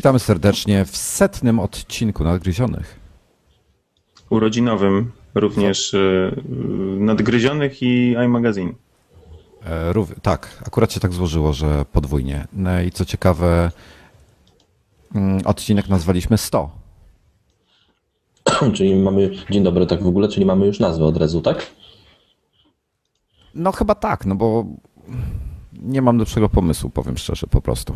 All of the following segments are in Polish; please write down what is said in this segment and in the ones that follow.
Witamy serdecznie w setnym odcinku Nadgryzionych. Urodzinowym również y, Nadgryzionych i iMagazine. E, tak, akurat się tak złożyło, że podwójnie. No i co ciekawe, mm, odcinek nazwaliśmy 100. czyli mamy, dzień dobry, tak w ogóle, czyli mamy już nazwę od razu, tak? No chyba tak, no bo nie mam lepszego pomysłu, powiem szczerze, po prostu.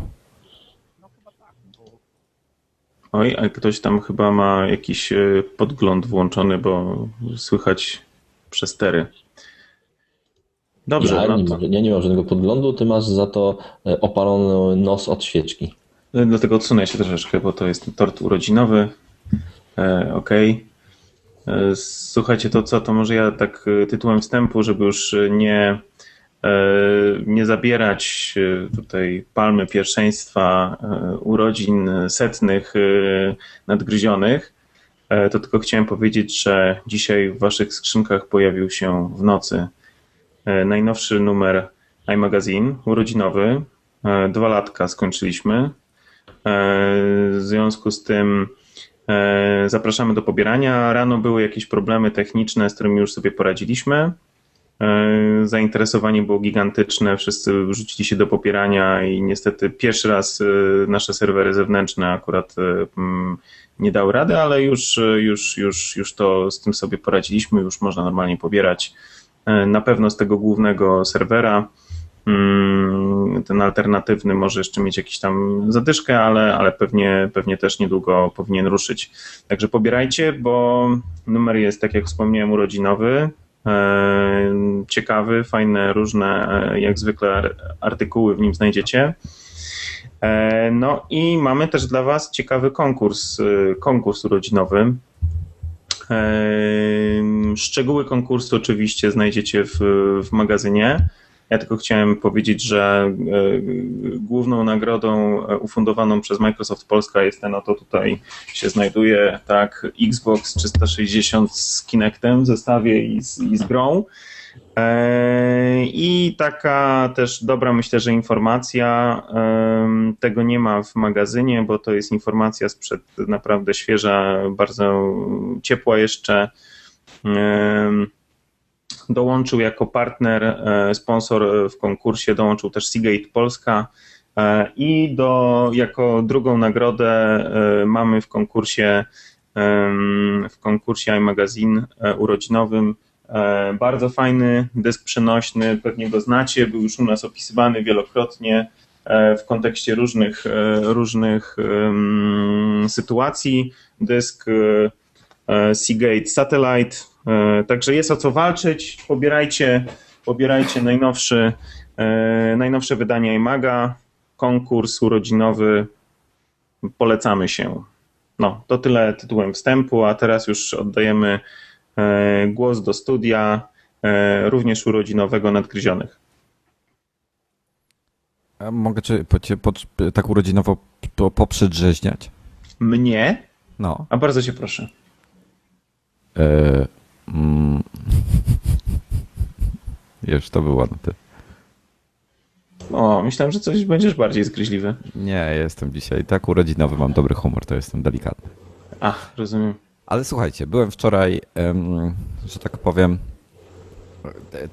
Oj, a ktoś tam chyba ma jakiś e, podgląd włączony, bo słychać przestery. Dobrze. Ja, no nie, to... ja nie mam żadnego podglądu, ty masz za to e, opalony nos od świeczki. E, dlatego odsunę się troszeczkę, bo to jest tort urodzinowy. E, Okej. Okay. Słuchajcie, to co, to może ja tak tytułem wstępu, żeby już nie E, nie zabierać e, tutaj palmy pierwszeństwa e, urodzin setnych nadgryzionych, to tylko chciałem powiedzieć, że dzisiaj w waszych skrzynkach pojawił się w nocy najnowszy numer iMagazine, urodzinowy. Dwa latka skończyliśmy. W związku z tym zapraszamy do pobierania. Rano były jakieś problemy techniczne, z którymi już sobie poradziliśmy. E, zainteresowanie było gigantyczne, wszyscy rzucili się do popierania i niestety pierwszy raz e, nasze serwery zewnętrzne akurat e, mm, nie dały rady, ale już, już, już, już to z tym sobie poradziliśmy, już można normalnie pobierać. Na pewno z tego głównego serwera mm, ten alternatywny może jeszcze mieć jakiś tam zadyszkę, ale, ale pewnie, pewnie też niedługo powinien ruszyć. Także pobierajcie, bo numer jest, tak jak wspomniałem, urodzinowy. E, ciekawy, fajne, różne, e, jak zwykle, artykuły w nim znajdziecie. E, no i mamy też dla Was ciekawy konkurs, konkurs urodzinowy. Szczegóły konkursu oczywiście znajdziecie w, w magazynie. Ja tylko chciałem powiedzieć, że główną nagrodą ufundowaną przez Microsoft Polska jest ten oto tutaj się znajduje, tak, Xbox 360 z Kinectem w zestawie i z, i z grą. E, I taka też dobra, myślę, że informacja. Tego nie ma w magazynie, bo to jest informacja sprzed naprawdę świeża, bardzo ciepła jeszcze. Dołączył jako partner, e, sponsor w konkursie, dołączył też Seagate Polska. E, I do, jako drugą nagrodę mamy w konkursie w konkursie iMagazine urodzinowym E, bardzo fajny dysk przenośny, pewnie go znacie, był już u nas opisywany wielokrotnie e, w kontekście różnych, e, różnych sytuacji. Dysk Seagate Satellite, także jest o co walczyć. Pobierajcie, pobierajcie najnowszy, najnowsze wydanie iMaga, konkurs urodzinowy. Polecamy się. No, to tyle tytułem wstępu, a teraz już oddajemy E, głos do studia, e, również urodzinowego nadgryzionych. A mogę cię, tak urodzinowo poprzedrzeźniać? Mnie? No. A bardzo cię proszę. E, mm, Już to był ładny ty. O, myślałem, że coś będziesz bardziej zgryźliwy. Nie, jestem dzisiaj tak urodzinowy, mam dobry humor, to jestem delikatny. Ach, rozumiem. Ale słuchajcie, byłem wczoraj, że tak powiem,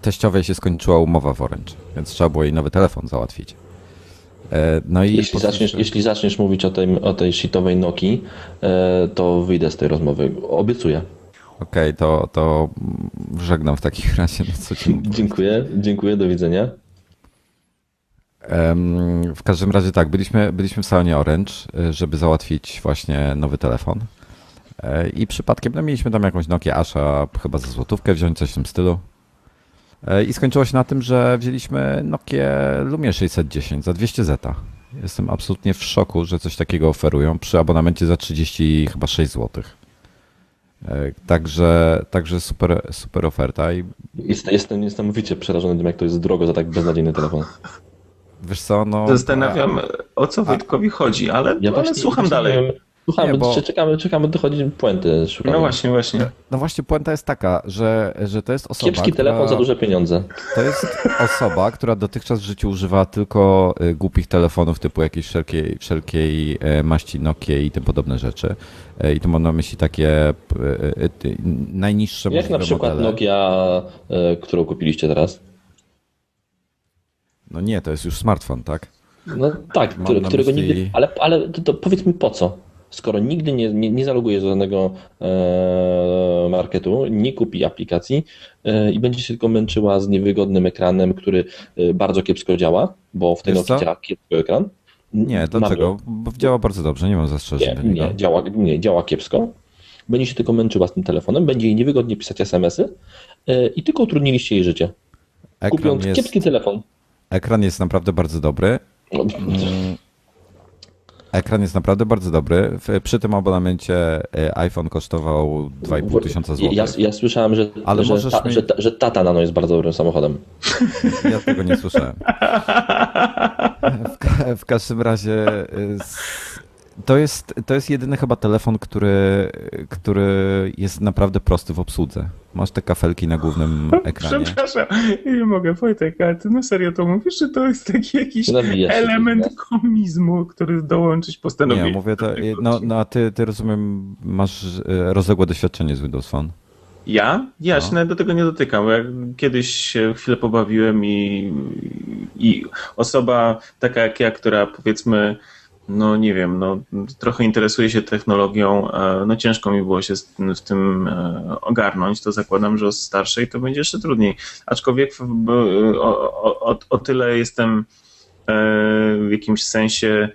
teściowej się skończyła umowa w Orange, więc trzeba było jej nowy telefon załatwić. E, no i jeśli, zaczniesz, jeśli zaczniesz mówić o tej, o tej shitowej Nokii, e, to wyjdę z tej rozmowy. Obiecuję. Okej, okay, to, to żegnam w takim razie. No co ci dziękuję, dziękuję, do widzenia. W każdym razie tak, byliśmy, byliśmy w salonie Orange, e, żeby załatwić właśnie nowy telefon. E, I przypadkiem no, mieliśmy tam jakąś Nokia Asha, chyba za złotówkę wziąć, coś w tym stylu. E, I skończyło się na tym, że wzięliśmy Nokia Lumia 610 za 200 zeta. Jestem absolutnie w szoku, że coś takiego oferują przy abonamencie za 30 chyba 6 zł. E, także, także super, super oferta. I... Jestem niesamowicie przerażony tym, jak to jest drogo za tak beznadziejny telefon. Wiesz co, no... Zastanawiam, o co Wojtkowi chodzi, ale, ja ale słucham dalej. Słuchamy, bo... czekamy, czekamy, dochodzi puenty. Szukamy. No właśnie, właśnie. No właśnie, puenta jest taka, że, że to jest osoba. Kiepski która... telefon za duże pieniądze. To jest osoba, która dotychczas w życiu używa tylko y, głupich telefonów typu jakiejś wszelkiej, wszelkiej e, maści Nokia i tym podobne rzeczy. E, I tu mam na myśli takie najniższe Jak na przykład modele. Nokia, którą kupiliście teraz? No nie, to jest już smartfon, tak? No tak, który, którego myśli... nigdy. Ale, ale to, to powiedz mi po co? Skoro nigdy nie, nie, nie zaloguje do żadnego e, marketu, nie kupi aplikacji e, i będzie się tylko męczyła z niewygodnym ekranem, który e, bardzo kiepsko działa, bo w tej Nokia działa kiepsko ekran. Nie, dlaczego? Bo działa bardzo dobrze, nie mam zastrzeżeń. Nie, nie, działa, nie, działa kiepsko. Będzie się tylko męczyła z tym telefonem, będzie jej niewygodnie pisać SMS-y e, i tylko utrudniliście jej życie. Ekran Kupiąc jest, kiepski telefon. Ekran jest naprawdę bardzo dobry. No, mm, Ekran jest naprawdę bardzo dobry. Przy tym abonamencie e, iPhone kosztował 2,5 tysiąca złotych. Ja, ja, słyszałem, że, Ale że, ta, mi... że, że, Tata Nano jest bardzo dobrym samochodem. Ja tego nie słyszałem. W, w każdym razie e, to jest, to jest jedyny chyba telefon, który, który jest naprawdę prosty w obsłudze. Masz te kafelki na głównym ekranie. Przepraszam, nie mogę, Wojtek, ale ty na serio to mówisz, że to jest taki jakiś element się, komizmu, który dołączyć postanowiłem. Nie, mówię to, no, no a ty, ty rozumiem, masz e, rozległe doświadczenie z Windows Phone. Ja? Ja no. się nawet do tego nie dotykam. Ja kiedyś się chwilę pobawiłem i, i osoba taka jak ja, która powiedzmy no nie wiem, no, trochę interesuję się technologią, e, no ciężko mi było się w tym e, ogarnąć, to zakładam, że o starszej to będzie jeszcze trudniej. Aczkolwiek o, o, o tyle jestem e, w jakimś sensie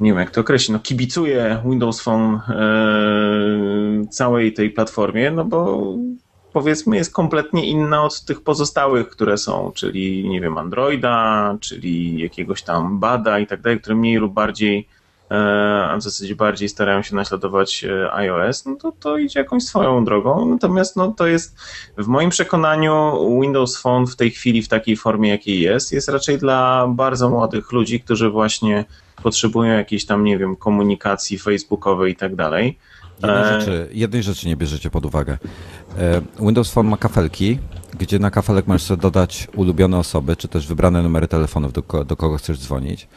nie wiem jak to określić, no kibicuję Windows Phone całej tej platformie, no bo powiedzmy jest kompletnie inna od tych pozostałych, które są, czyli nie wiem, Androida, czyli jakiegoś tam Bada i tak dalej, które mniej lub bardziej e, a w zasadzie bardziej starają się naśladować e, iOS, no to to idzie jakąś swoją drogą. Natomiast no, to jest w moim przekonaniu Windows Phone w tej chwili w takiej formie, jakiej jest, jest raczej dla bardzo młodych ludzi, którzy właśnie potrzebują jakiejś tam, nie wiem, komunikacji facebookowej i tak dalej. Jednej e, rzeczy, jednej rzeczy nie bierzecie pod uwagę. E, Windows Phone ma kafelki, gdzie na kafelek możesz sobie dodać ulubione osoby, czy też wybrane numery telefonów, do, do kogo chcesz dzwonić.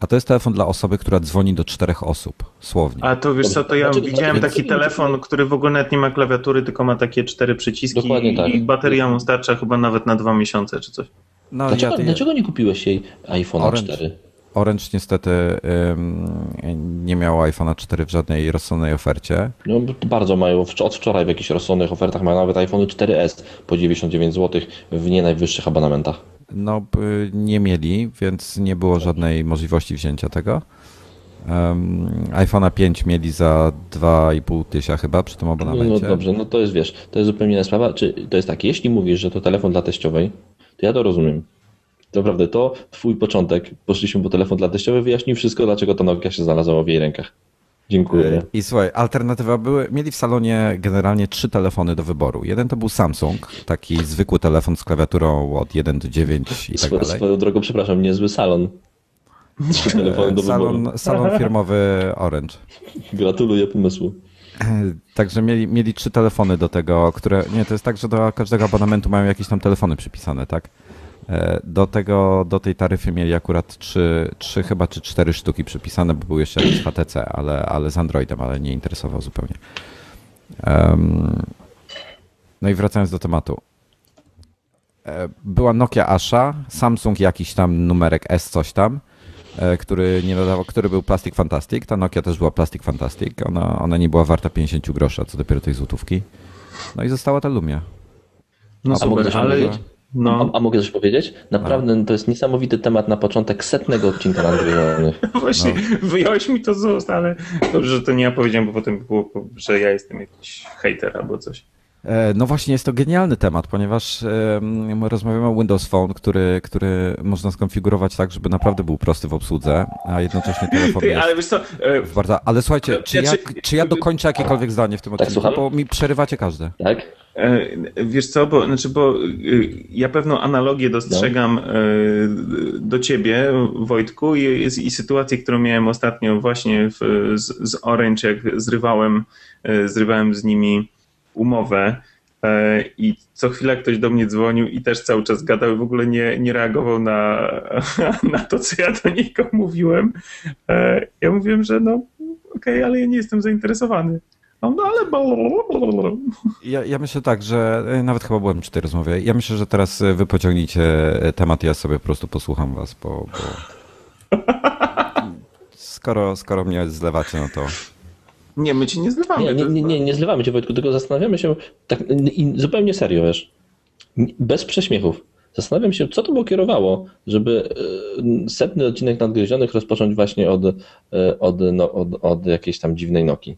A to jest telefon dla osoby, która dzwoni do czterech osób, słownie. A to wiesz co, to ja znaczy, widziałem taki telefon, który w ogóle nawet nie ma klawiatury, tylko ma takie cztery przyciski Dokładnie tak. i bateria mu starcza chyba nawet na dwa miesiące czy coś. No, dlaczego, ja, dlaczego nie kupiłeś jej iPhone 4? Orange niestety nie miał iPhone'a 4 w żadnej rozsądnej ofercie. No, bardzo mają, od wczoraj w jakichś rozsądnych ofertach mają nawet iPhone 4S po 99 zł w nie najwyższych abonamentach. No, nie mieli, więc nie było żadnej możliwości wzięcia tego. Um, iPhone'a 5 mieli za 2,5 tysiąca chyba przy tym abonamencie. No, no dobrze, no to jest wiesz, to jest zupełnie inna sprawa. Czy to jest tak, jeśli mówisz, że to telefon dla teściowej, to ja to rozumiem. Naprawdę to twój początek. Poszliśmy po telefon dla teściowy, wyjaśnił wszystko, dlaczego ta Nokia się znalazła w jej rękach. Dziękuję. I słuchaj, alternatywa były, mieli w salonie generalnie trzy telefony do wyboru. Jeden to był Samsung, taki zwykły telefon z klawiaturą od 1 do 9 i tak dalej. Swoją drogą, przepraszam, niezły salon. Trzy telefony do salon, wyboru. Salon firmowy Orange. Gratuluję pomysłu. Także mieli, mieli trzy telefony do tego, które, nie, to jest tak, że do każdego abonamentu mają jakieś tam telefony przypisane, tak? E, do, tego, do tej taryfy mieli akurat trzy, trzy chyba czy cztery sztuki przypisane, bo był jeszcze jakiś HTC, ale, ale z Androidem, ale nie interesował zupełnie. Um, no i wracając do tematu. E, była Nokia Asha, Samsung jakiś tam numerek S coś tam, e, który nie nadawał, który był Plastic Fantastic. Ta Nokia też była Plastic Fantastic. Ona, ona nie była warta 50 groszy, co dopiero tej złotówki. No i została ta Lumia. No super, ale, no. A, a, mogę coś powiedzieć? Naprawdę to jest niesamowity temat na początek setnego odcinka na Właśnie, no. wyjąłeś mi to z ust, ale dobrze, że to nie ja powiedziałem, bo potem było, że ja jestem jakiś hater albo coś. E, no właśnie, jest to genialny temat, ponieważ rozmawiamy o Windows Phone, który, który można skonfigurować tak, żeby naprawdę był prosty w obsłudze, a jednocześnie telefon Ty, jest ale wiesz co, e... bardzo... Ale słuchajcie, czy ja, czy ja dokończę jakiekolwiek zdanie w tym tak, odcinku, bo mi przerywacie każde. Tak? E, wiesz co, bo, znaczy, bo y, ja pewną analogię dostrzegam no. do ciebie, Wojtku, i, i sytuację, którą miałem ostatnio właśnie w, z, z Orange, jak zrywałem, e, zrywałem z nimi umowę i co chwilę ktoś do mnie dzwonił i też cały czas gadał i w ogóle nie, nie reagował na, na to, co ja do niego mówiłem. Ja mówiłem, że no okej, okay, ale ja nie jestem zainteresowany. No ale. Ja, ja myślę tak, że e, nawet chyba byłem przy tej rozmowie. Ja myślę, że teraz e, wy pociągniecie e, temat, ja sobie po prostu posłucham was, bo. bo... skoro, skoro mnie zlewacie, no to. Nie, my cię nie zlewamy. Nie, nie, nie, nie, nie zlewamy cię, Wojtku, tylko zastanawiamy się tak zupełnie serio, wiesz. Bez prześmiechów. Zastanawiam się, co to było kierowało, żeby setny odcinek nadgryzionych rozpocząć właśnie od, od, no, od, od jakiejś tam dziwnej noki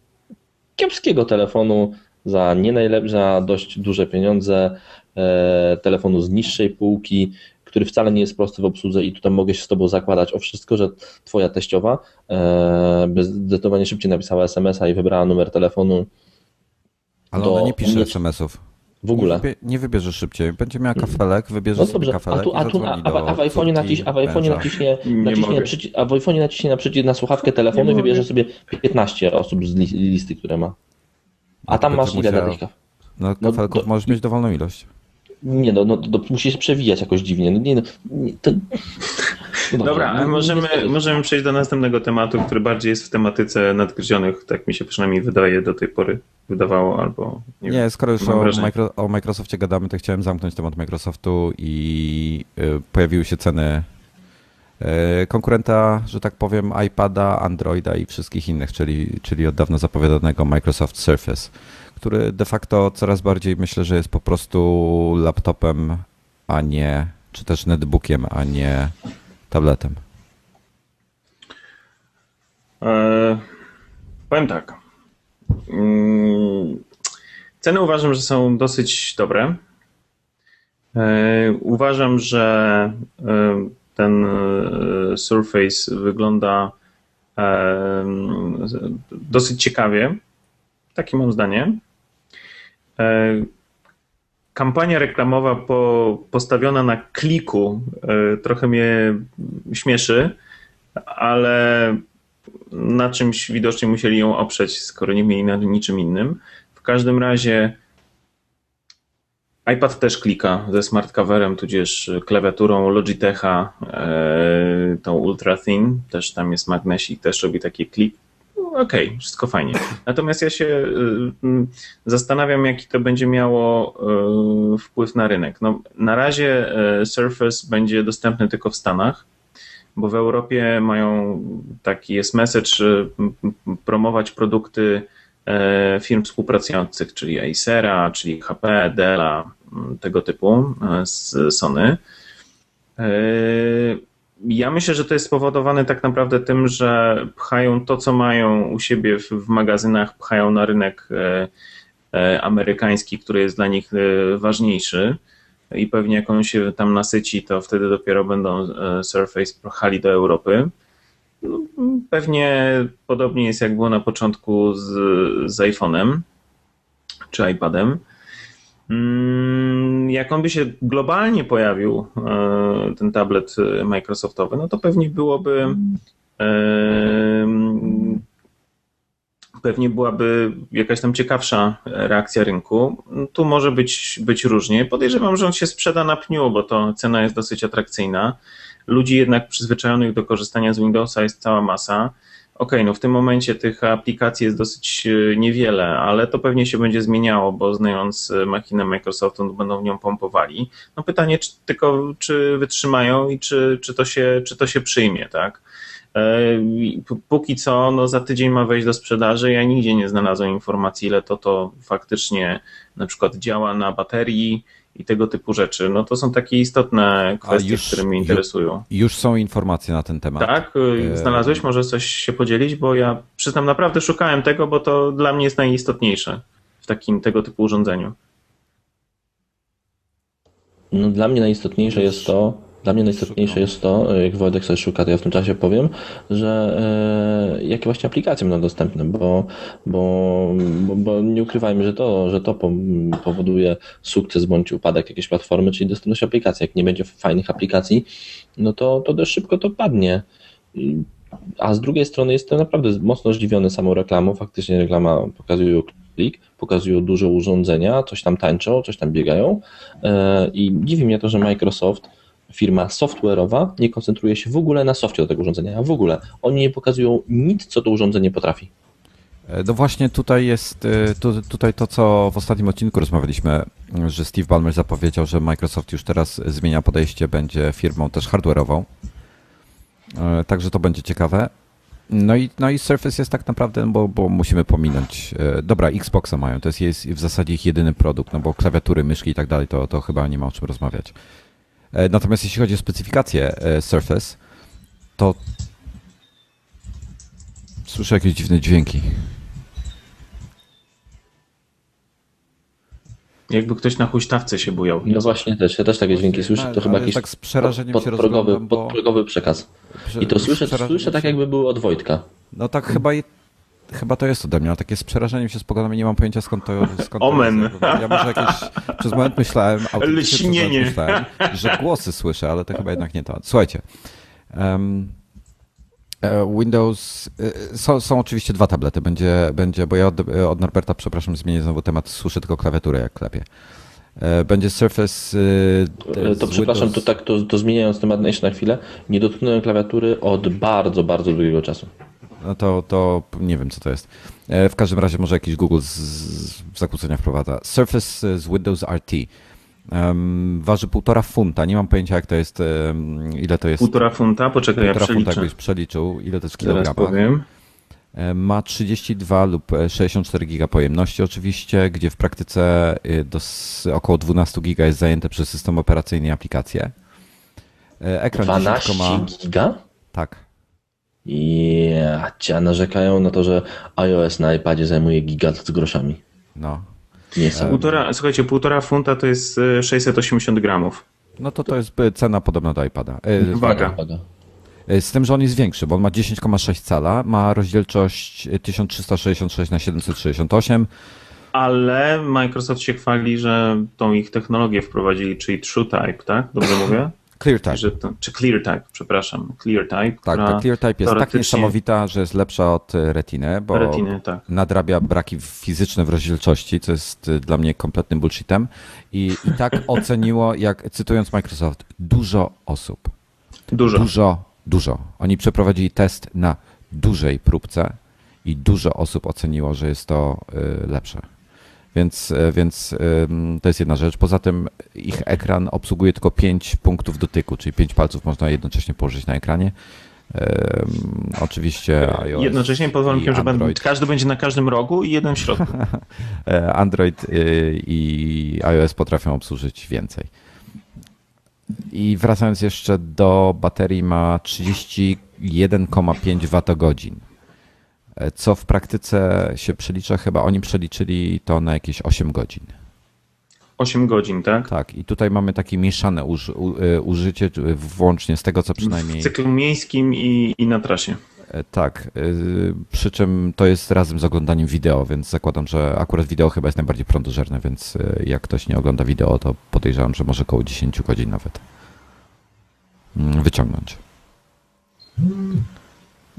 kiepskiego telefonu za nie najlepsze, za dość duże pieniądze, e, telefonu z niższej półki, który wcale nie jest prosty w obsłudze i tutaj mogę się z Tobą zakładać o wszystko, że Twoja teściowa e, by zdecydowanie szybciej napisała SMS-a i wybrała numer telefonu. Ale ona nie pisze SMS-ów. W ogóle. Nie, wybie, nie wybierze szybciej. Będzie miała kafelek, wybierze no sobie kafelek. A, tu, a, tu, a, a, a w iPhone'ie naciś, a w iPhone'ie naciśnie, naciśnie, przyci, a w iPhone'ie naciśnie na przycisk na słuchawkę telefonu i wybierze sobie 15 osób z listy, które ma. A tam masz ile musiała... kafelków? No, no kafelków no, możesz mieć dowolną ilość. Nie no, no to musisz przewijać jakoś dziwnie. No, nie, no, nie, to... no dobra, no, możemy, możemy przejść do następnego tematu, który bardziej jest w tematyce nadgryzionych, tak mi się przynajmniej wydaje do tej pory wydawało, albo nie, nie wiem, skoro już o, Micro, o, Microsoftie gadamy, to chciałem zamknąć temat Microsoftu i y, pojawiły się ceny konkurenta, że tak powiem, iPada, Androida i wszystkich innych, czyli, czyli od dawna zapowiadanego Microsoft Surface który de facto coraz bardziej myślę, że jest po prostu laptopem, a nie, czy też netbookiem, a nie tabletem. Eee, powiem tak. Mm, ceny uważam, że są dosyć dobre. Eee, uważam, że e, ten e, Surface wygląda e, dosyć ciekawie. Takie mam zdanie. E, kampania reklamowa po, postawiona na kliku trochę mnie śmieszy, ale na czymś widocznie musieli ją oprzeć, skoro nie mieli na niczym innym. W każdym razie iPad też klika ze smart coverem, tudzież klawiaturą Logitecha, e, tą Ultra Thin, też tam jest magnesik, też robi taki klik okej, okay, wszystko fajnie. Natomiast ja się y, zastanawiam, jaki to będzie miało y, wpływ na rynek. No, na razie Surface będzie dostępny tylko w Stanach, bo w Europie mają taki jest message promować produkty firm współpracujących, czyli Acera, czyli HP, Della, tego typu z Sony. Ja myślę, że to jest spowodowane tak naprawdę tym, że pchają to, co mają u siebie w, magazynach, pchają na rynek e, e, amerykański, który jest dla nich e, ważniejszy. I pewnie jak on się tam nasyci, to wtedy dopiero będą Surface pchali do Europy. No, pewnie podobnie jest jak było na początku z, z iPhone'em czy iPadem. Mm, jak on by się globalnie pojawił, e, ten tablet Microsoftowy, no to pewnie byłoby e, pewnie byłaby jakaś tam ciekawsza reakcja rynku. Tu może być, być różnie. Podejrzewam, że on się sprzeda na pniu, bo to cena jest dosyć atrakcyjna. Ludzi jednak przyzwyczajonych do korzystania z Windowsa jest cała masa OK, no w tym momencie tych aplikacji jest dosyć e, niewiele, ale to pewnie się będzie zmieniało, bo znając e, machinę Microsoftu, będą w nią pompowali. No pytanie czy, tylko, czy wytrzymają i czy, czy, to się, czy to się przyjmie, tak? E, póki co, no za tydzień ma wejść do sprzedaży. Ja nigdzie nie znalazłem informacji, ile to to faktycznie na przykład działa na baterii, i tego typu rzeczy. No to są takie istotne kwestie, już, które mnie interesują. Już są informacje na ten temat. Tak? Y, znalazłeś? Może coś się podzielić? Bo ja przyznam, naprawdę szukałem tego, bo to dla mnie jest najistotniejsze w takim tego typu urządzeniu. No, dla mnie najistotniejsze jest to, Dla mnie najistotniejsze jest to, jak Wojtek sobie szuka, to ja w tym czasie powiem, że e, jakie właśnie aplikacje będą dostępne, bo, bo, bo, bo, nie ukrywajmy, że to, że to powoduje sukces bądź upadek jakiejś platformy, czyli dostępność aplikacji. Jak nie będzie fajnych aplikacji, no to, to dość szybko to padnie. A z drugiej strony jestem naprawdę mocno zdziwiony samą reklamą. Faktycznie reklama pokazuje klik, pokazują duże urządzenia, coś tam tańczą, coś tam biegają e, i dziwi mnie to, że Microsoft firma software'owa nie koncentruje się w ogóle na softie do tego urządzenia, w ogóle. Oni nie pokazują nic, co to urządzenie potrafi. E, no właśnie tutaj jest e, tu, tutaj to, co w ostatnim odcinku rozmawialiśmy, że Steve Ballmer zapowiedział, że Microsoft już teraz zmienia podejście, będzie firmą też hardware'ową. E, także to będzie ciekawe. No i, no i Surface jest tak naprawdę, bo, bo musimy pominąć. Dobra, Xboxa mają, to jest, jest w zasadzie ich jedyny produkt, no bo klawiatury, myszki i tak dalej, to, to chyba nie ma o czym rozmawiać. E, natomiast jeśli chodzi o specyfikację e, Surface, to słyszę jakieś dziwne dźwięki. Jakby ktoś na huśtawce się bujał. No właśnie, też, ja też takie dźwięki słyszę. To chyba jakiś tak z przerażeniem pod, podprogowy, bo... podprogowy przekaz. I to słyszę, słyszę tak jakby był od Wojtka. No tak chyba Chyba to jest ode mnie, ale takie z przerażeniem się spoglądam i nie mam pojęcia skąd to, skąd Omen. To jest. Ja może jakieś, przez moment myślałem, Lśnienie. myślałem, że głosy słyszę, ale to chyba jednak nie to. Słuchajcie, um, Windows, e, są, są, oczywiście dwa tablety, będzie, będzie bo ja od, od Norberta, przepraszam, zmienię znowu temat, słyszę tylko klawiaturę jak klepie. Będzie Surface. To przepraszam, Windows... to tak, to, to zmieniając temat jeszcze na chwilę, nie dotknąłem klawiatury od bardzo, bardzo długiego czasu to, to nie wiem, co to jest. E, w każdym razie może jakiś Google z, z zakłócenia wprowadza. Surface z Windows RT. Um, waży półtora funta. Nie mam pojęcia, jak to jest, um, ile to jest. Półtora funta? Poczekaj, półtora ja przeliczę. funta, jakbyś przeliczył, ile to jest kilogramach. powiem. E, ma 32 lub 64 giga pojemności oczywiście, gdzie w praktyce do około 12 giga jest zajęte przez system operacyjny i aplikacje. E, ekran 12 giga? Tak. Ja cię narzekają na to, że iOS na iPadzie zajmuje giga z groszami. No. Nie są. Półtora, słuchajcie, półtora funta to jest 680 e, gramów. No to to jest cena podobna do iPada. Uwaga. E, z tym, że on jest większy, bo on ma 10,6 cala, ma rozdzielczość 1366 na 768 ale Microsoft się chwali, że tą ich technologię wprowadzili, czyli TrueType, tak? Dobrze mówię? ClearType. Że to, czy ClearType, przepraszam. ClearType. Tak, ta ClearType jest tak niesamowita, że jest lepsza od e, Retiny, bo Retiny, tak. nadrabia braki fizyczne w rozdzielczości, co jest e, dla mnie kompletnym bullshitem. I, i tak oceniło, jak cytując Microsoft, dużo osób. Dużo. Dużo, dużo. Oni przeprowadzili test na dużej próbce i dużo osób oceniło, że jest to y, lepsze. Więc, e, więc to jest jedna rzecz. Poza tym ich ekran obsługuje tylko 5 punktów dotyku, czyli 5 palców można jednocześnie położyć na ekranie. Um, oczywiście iOS Jednocześnie pod warunkiem, że każdy będzie na każdym rogu i jeden w środku. E, Android y, i iOS potrafią obsłużyć więcej. I wracając jeszcze do baterii ma 31,5 Wh co w praktyce się przelicza, chyba oni przeliczyli to na jakieś 8 godzin. 8 godzin, tak? Tak, i tutaj mamy takie mieszane uży, u, e, użycie, włącznie z tego, co przynajmniej. W cyklu miejskim i, i na trasie. E, tak, e, przy czym to jest razem z oglądaniem wideo, więc zakładam, że akurat wideo chyba jest najbardziej prądożerne, więc jak ktoś nie ogląda wideo, to podejrzewam, że może około 10 godzin nawet mm, wyciągnąć.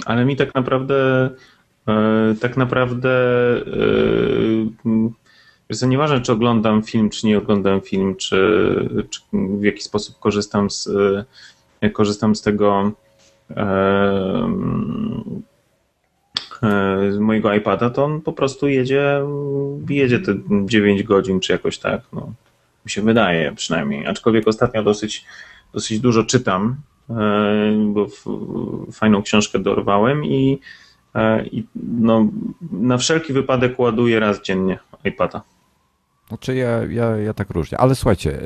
Ale mi tak naprawdę tak naprawdę jest nieważne, czy oglądam film, czy nie oglądam film, czy, czy w jaki sposób korzystam z, e, korzystam z tego e, z mojego iPada, to on po prostu jedzie, jedzie te 9 godzin, czy jakoś tak, no, mi się wydaje przynajmniej. Aczkolwiek ostatnio dosyć, dosyć dużo czytam, bo fajną książkę dorwałem i E, I no, na wszelki wypadek ładuję raz dziennie iPada. Znaczy ja, ja, ja tak różnie. Ale słuchajcie,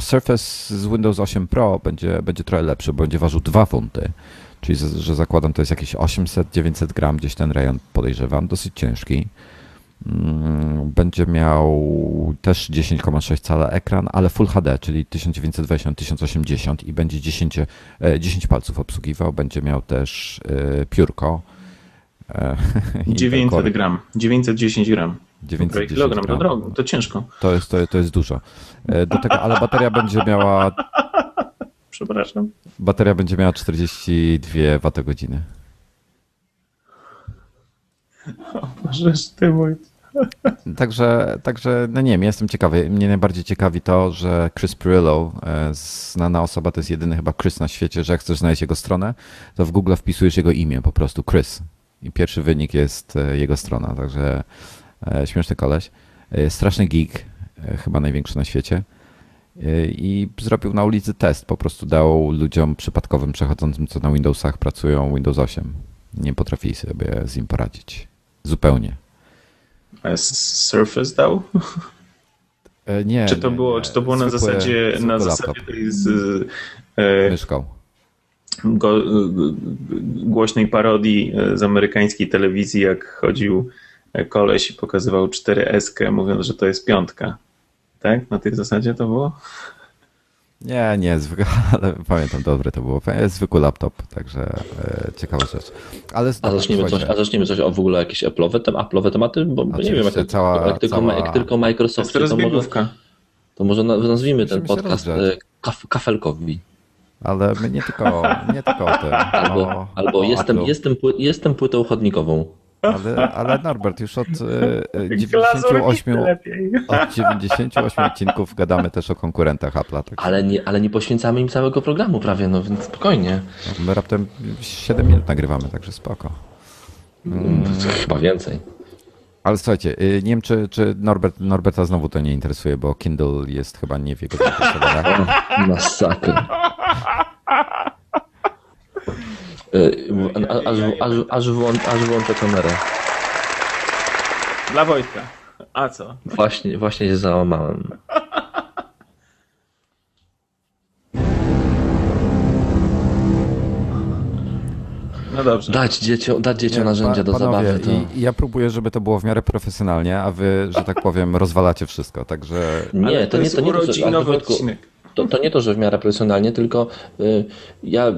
Surface z Windows 8 Pro będzie, będzie trochę lepszy, bo będzie ważył 2 funty. Czyli, że zakładam, to jest jakieś 800-900 gram, gdzieś ten rejon podejrzewam, dosyć ciężki. Mm, będzie miał też 10,6 cala ekran, ale Full HD, czyli 1920-1080 i będzie 10, 10 e, palców obsługiwał. Będzie miał też e, piórko. 900 gram, 910 gram. 910 kilogram, to drogo, to ciężko. To jest, to, to jest dużo. Do tego, ale bateria będzie miała. Przepraszam. Bateria będzie miała 42 Wh. O, możesz ty mój. Także, także, no nie wiem, jestem ciekawy. Mnie najbardziej ciekawi to, że Chris Pirillo, e, znana osoba, to jest jedyny chyba Chris na świecie, że jak chcesz znaleźć jego stronę, to w Google wpisujesz jego imię, po prostu Chris. I pierwszy wynik jest e, jego strona, także e, śmieszny koleś. Straszny geek, chyba największy na świecie. I zrobił na ulicy test, po prostu dał ludziom przypadkowym przechodzącym, co na Windowsach pracują, Windows 8. Nie potrafili sobie z nim poradzić. Zupełnie. Surface dał? E, nie. Czy to nie, było, nie. Czy to było na zasadzie, na zasadzie tej z, e, myszką? Go, głośnej parodii e, z amerykańskiej telewizji, jak chodził koleś i pokazywał 4S, mówiąc, że to jest piątka. Tak? Na tej zasadzie to było? Nie, nie, zwykły, ale pamiętam, dobre to było. Zwykły laptop, także e, ciekawa rzecz. Ale a, zaczniemy coś, a zaczniemy coś o w ogóle jakieś Apple'owe, tem, Apple'owe tematy? Bo nie wiem, jak, cała, jak, tylko, cała... jak tylko Microsoft, to, to może, to może nazwijmy ten podcast e, kaf, kafelkowi. Ale my nie tylko, nie tylko o tym. Albo, o, albo o jestem, jestem, jestem płytą chodnikową. Ale, ale Norbert, już od 98, e, od 98 odcinków gadamy też o konkurentach Apple'a. Tak ale, nie, ale nie poświęcamy im całego programu prawie, no więc spokojnie. My raptem 7 minut nagrywamy, także spoko. Mm. Chyba więcej. Ale słuchajcie, y, nie wiem, czy, czy Norbert, Norberta znowu to nie interesuje, bo Kindle jest chyba nie w jego zainteresowaniach. Masakra. Aż, aż, aż, włą, aż włączę kamerę. Dla Wojtka. A co? Właśnie, właśnie się załamałem. No dobrze. Dać dzieciom, dać dzieciom narzędzia do panowie, zabawy. To... I, ja próbuję, żeby to było w miarę profesjonalnie, a wy, że tak powiem, rozwalacie wszystko, także... Nie, to, to, nie, to nie to, że, to, to nie to, że w miarę profesjonalnie, tylko y, ja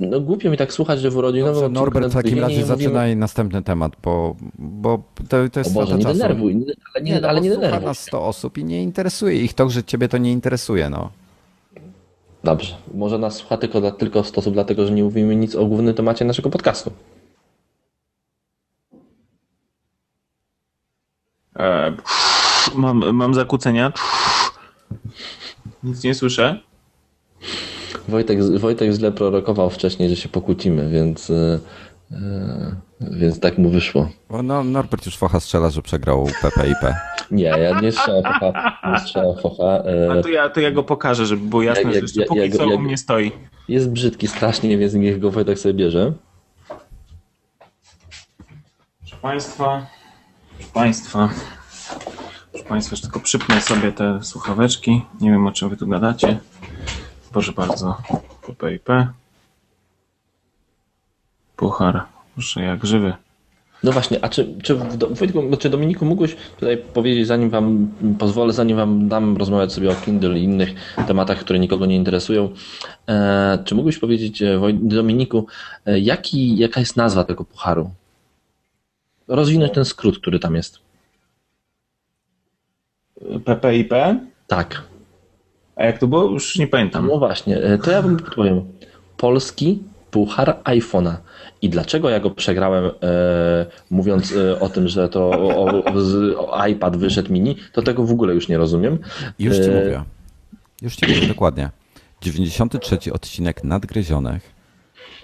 no głupio mi tak słuchać, że w urodzinowym Dobrze, Norbert, w takim razie zaczynaj następny temat, bo, bo to, to jest o Boże, nie denerwuj, ale nie, nie, no, ale nie denerwuj. nas 100 osób i nie interesuje ich to, że ciebie to nie interesuje, no. Dobrze, może nas słucha tylko, tylko 100 osób, dlatego że nie mówimy nic o głównym temacie naszego podcastu. E, mam, mam zakłócenia. Nic nie słyszę. Wojtek, Wojtek źle prorokował wcześniej, że się pokłócimy, więc, yy, więc tak mu wyszło. No, Norbert już focha strzela, że przegrał PPIP. Nie, ja nie strzelam focha. Nie strzelam focha. Yy. A to ja, to ja go pokażę, żeby było jasne, jak, że jeszcze póki jak, co u mnie stoi. Jest brzydki strasznie, więc niech go Wojtek sobie bierze. Proszę Państwa, proszę Państwa, proszę Państwa, tylko przypnę sobie te słuchaweczki. Nie wiem, o czym Wy tu gadacie. Proszę bardzo, PPIP. Puchar, proszę jak żywy. No właśnie, a czy, czy, Wojtku, czy Dominiku mógłbyś tutaj powiedzieć, zanim wam pozwolę, zanim wam dam rozmawiać sobie o Kindle i innych tematach, które nikogo nie interesują, e, czy mógłbyś powiedzieć, e, Dominiku, e, jaki, jaka jest nazwa tego pucharu? Rozwinąć ten skrót, który tam jest. PPIP? Tak. A jak to było? Już nie pamiętam. No właśnie, to ja bym powiem. Polski puchar iPhone'a. I dlaczego ja go przegrałem, e, mówiąc e, o tym, że to o, o, z, o iPad wyszedł mini, to tego w ogóle już nie rozumiem. Już ci e... mówię. Już ci mówię dokładnie. 93 odcinek nadgryzionych.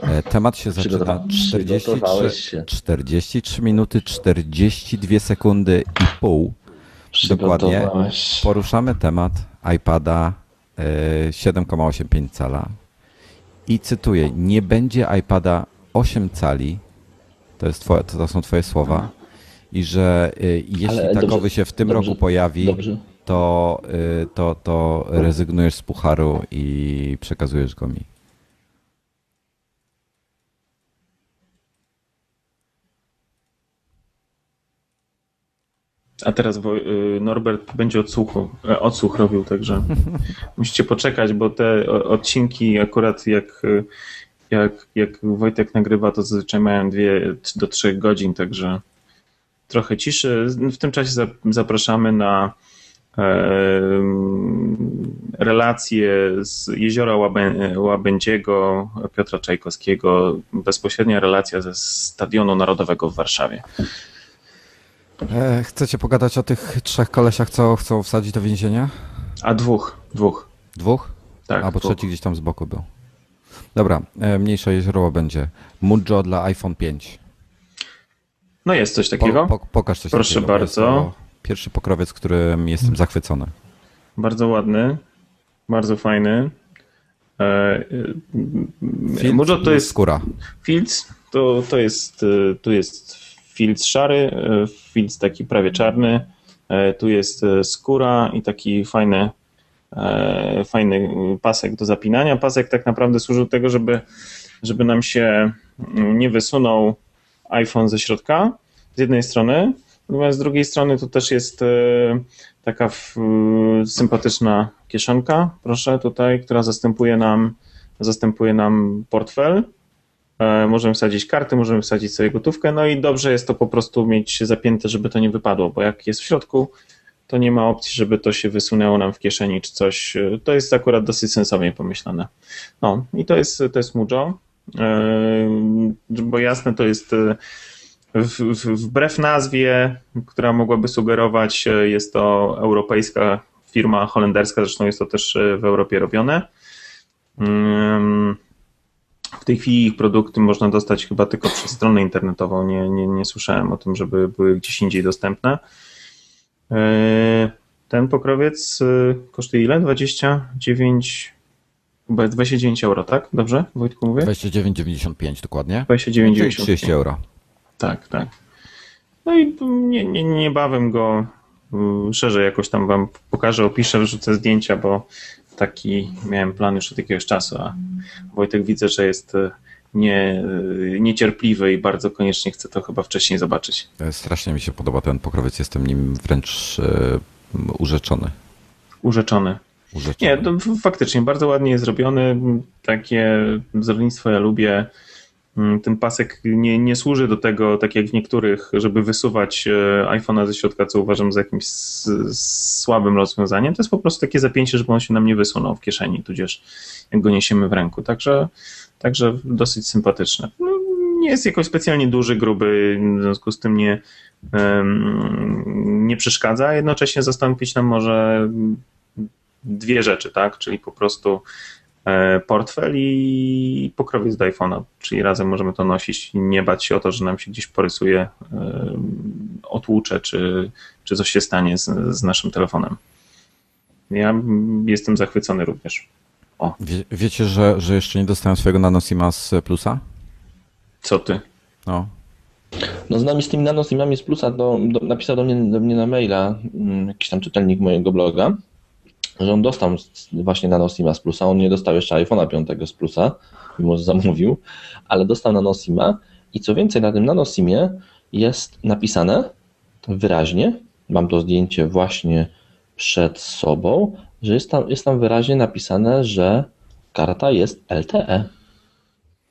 E, temat się zaczyna 43, 43 minuty 42 sekundy i pół. Dokładnie. Poruszamy temat iPada 7,85 e, cala i cytuję, nie będzie iPada 8 cali, to, jest twoje, to są twoje słowa, i że e, jeśli Ale takowy dobrze, się w tym dobrze, roku pojawi, to, e, to, to rezygnujesz z pucharu i przekazujesz go mi. A teraz y, Norbert będzie odsłuchu, e, odsłuch robił, także musicie poczekać, bo te odcinki akurat jak, jak, jak Wojtek nagrywa, to zazwyczaj mają dwie do trzech godzin, także trochę ciszy. W tym czasie zapraszamy na relacje z jeziora Łabę, Łabędziego, Piotra Czajkowskiego, bezpośrednia relacja ze Stadionu Narodowego w Warszawie. E, chcecie pogadać o tych trzech kolesiach, co chcą wsadzić do więzienia? A dwóch, dwóch. Dwóch? Tak. A bo trzeci gdzieś tam z boku był. Dobra, e, mniejsze jezioro będzie. Mujo dla iPhone 5. No jest coś takiego. Po, po, pokaż coś Proszę takiego. bardzo. Pierwszy pokrowiec, którym jestem zachwycony. Bardzo ładny, bardzo fajny. E, Filc Mujo to jest skóra. Filc to, to jest, e, tu jest filc szary, e, filc taki prawie czarny. Tu jest skóra i taki fajny, fajny pasek do zapinania. Pasek tak naprawdę służył do tego, żeby, żeby nam się nie wysunął iPhone ze środka z jednej strony, natomiast z drugiej strony to też jest taka sympatyczna kieszonka, proszę tutaj, która zastępuje nam, zastępuje nam portfel. E, możemy wsadzić karty, możemy wsadzić sobie gotówkę, no i dobrze jest to po prostu mieć zapięte, żeby to nie wypadło, bo jak jest w środku, to nie ma opcji, żeby to się wysunęło nam w kieszeni czy coś. To jest akurat dosyć sensownie pomyślane. No i to jest, to jest Mujo, e, bo jasne to jest w, wbrew nazwie, która mogłaby sugerować, e, jest to europejska firma holenderska, zresztą jest to też e, w Europie robione. W tej chwili ich produkty można dostać chyba tylko przez stronę internetową. Nie, nie, nie słyszałem o tym, żeby były gdzieś indziej dostępne. E, ten pokrowiec kosztuje ile? 29, chyba 29 euro, tak? Dobrze, Wojtku mówię? 29,95 dokładnie. 29,95. 30 euro. Tak, tak. No i nie, nie, niebawem go y, szerzej jakoś tam wam pokażę, opiszę, wrzucę zdjęcia, bo taki miałem plan już od jakiegoś czasu, a Wojtek widzę, że jest y, nie, y, niecierpliwy i bardzo koniecznie chce to chyba wcześniej zobaczyć. Strasznie mi się podoba ten pokrowiec, jestem nim wręcz urzeczony. Urzeczony. Urzeczony. Nie, faktycznie bardzo ładnie jest zrobiony. Takie wzornictwo ja lubię. Mm, ten pasek nie, nie służy do tego, tak jak w niektórych, żeby wysuwać e, iPhone'a ze środka, co uważam za jakimś słabym rozwiązaniem. To jest po prostu takie zapięcie, żeby on się nam nie wysunął w kieszeni, tudzież jak go niesiemy w ręku. Także, także dosyć sympatyczne. No, nie jest jakoś specjalnie duży, gruby, w związku z tym nie, nie przeszkadza. Jednocześnie zastąpić nam może dwie rzeczy, tak? Czyli po prostu portfel i pokrowiec do iPhone'a, czyli razem możemy to nosić i nie bać się o to, że nam się gdzieś porysuje, e, otłucze, czy, czy coś się stanie z, z naszym telefonem. Ja jestem zachwycony również. O. Wie, wiecie, że, że jeszcze nie dostałem swojego nanosima z Plusa? Co ty? No. No z nami z tymi nanosimami z Plusa do, do, napisał do mnie, do mnie na maila mm, jakiś tam czytelnik mojego bloga, że on dostał właśnie nanosima z plusa, on nie dostał jeszcze iPhone'a 5 z plusa, mimo że zamówił, ale dostał nanosima i co więcej na tym nanosimie jest napisane wyraźnie, mam to zdjęcie właśnie przed sobą, że jest tam, jest tam wyraźnie napisane, że karta jest LTE.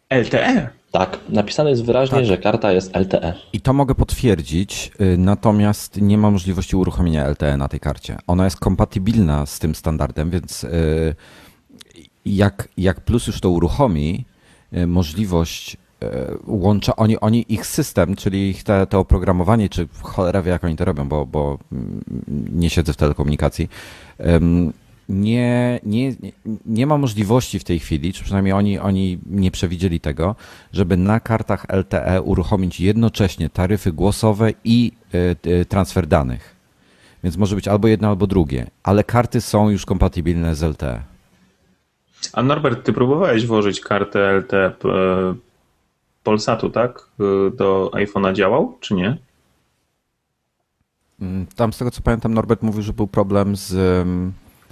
LTE? Tak, napisane jest wyraźnie, tak. że karta jest LTE. I to mogę potwierdzić, y, natomiast nie ma możliwości uruchomienia LTE na tej karcie. Ona jest kompatybilna z tym standardem, więc y, jak, jak Plus już to uruchomi, y, możliwość łącza, oni, oni ich system, czyli ich te, to oprogramowanie, czy cholera wie jak oni to robią, bo, bo mm, nie siedzę w telekomunikacji, nie, nie, nie ma możliwości w tej chwili, czy przynajmniej oni, oni nie przewidzieli tego, żeby na kartach LTE uruchomić jednocześnie taryfy głosowe i y, y, transfer danych. Więc może być albo jedno, albo drugie, ale karty są już kompatybilne z LTE. A Norbert, ty próbowałeś włożyć kartę LTE e, Polsatu, tak? Do iPhone'a działał, czy nie? Mm, tam z tego co pamiętam, Norbert mówił, że był problem z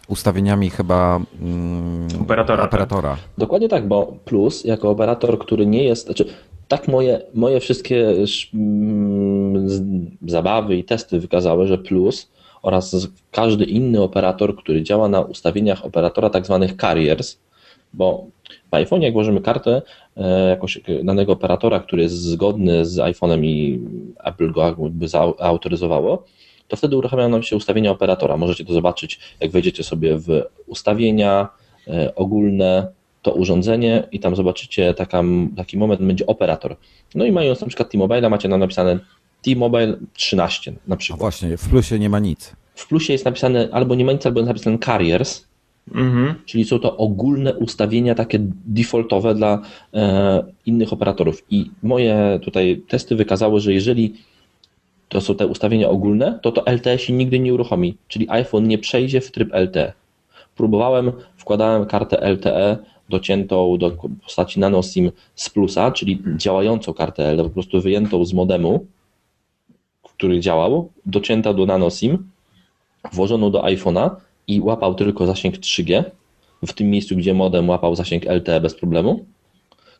ustawieniami chyba mm, operatora. operatora. Tak. Dokładnie tak, bo Plus jako operator, który nie jest, znaczy tak moje, moje wszystkie mm, zabawy i testy wykazały, że Plus oraz każdy inny operator, który działa na ustawieniach operatora tak zwanych carriers, bo w iPhone jak włożymy kartę e, jakoś danego operatora, który jest zgodny z iPhone'em i Apple go jakby to wtedy uruchamia nam się ustawienia operatora. Możecie to zobaczyć, jak wejdziecie sobie w ustawienia e, ogólne, to urządzenie i tam zobaczycie taka, taki moment, będzie operator. No i mając na przykład T-Mobile, macie nam napisane T-Mobile 13 na przykład. A właśnie, w plusie nie ma nic. W plusie jest napisane albo nie ma nic, albo jest napisane carriers, mhm. czyli są to ogólne ustawienia takie defaultowe dla e, innych operatorów. I moje tutaj testy wykazały, że jeżeli to są te ustawienia ogólne, to to LTE się nigdy nie uruchomi, czyli iPhone nie przejdzie w tryb LTE. Próbowałem, wkładałem kartę LTE dociętą do postaci nano SIM z plusa, czyli działającą kartę LTE, po prostu wyjętą z modemu, który działał, docięta do nano SIM, włożoną do iPhone'a i łapał tylko zasięg 3G w tym miejscu, gdzie modem łapał zasięg LTE bez problemu.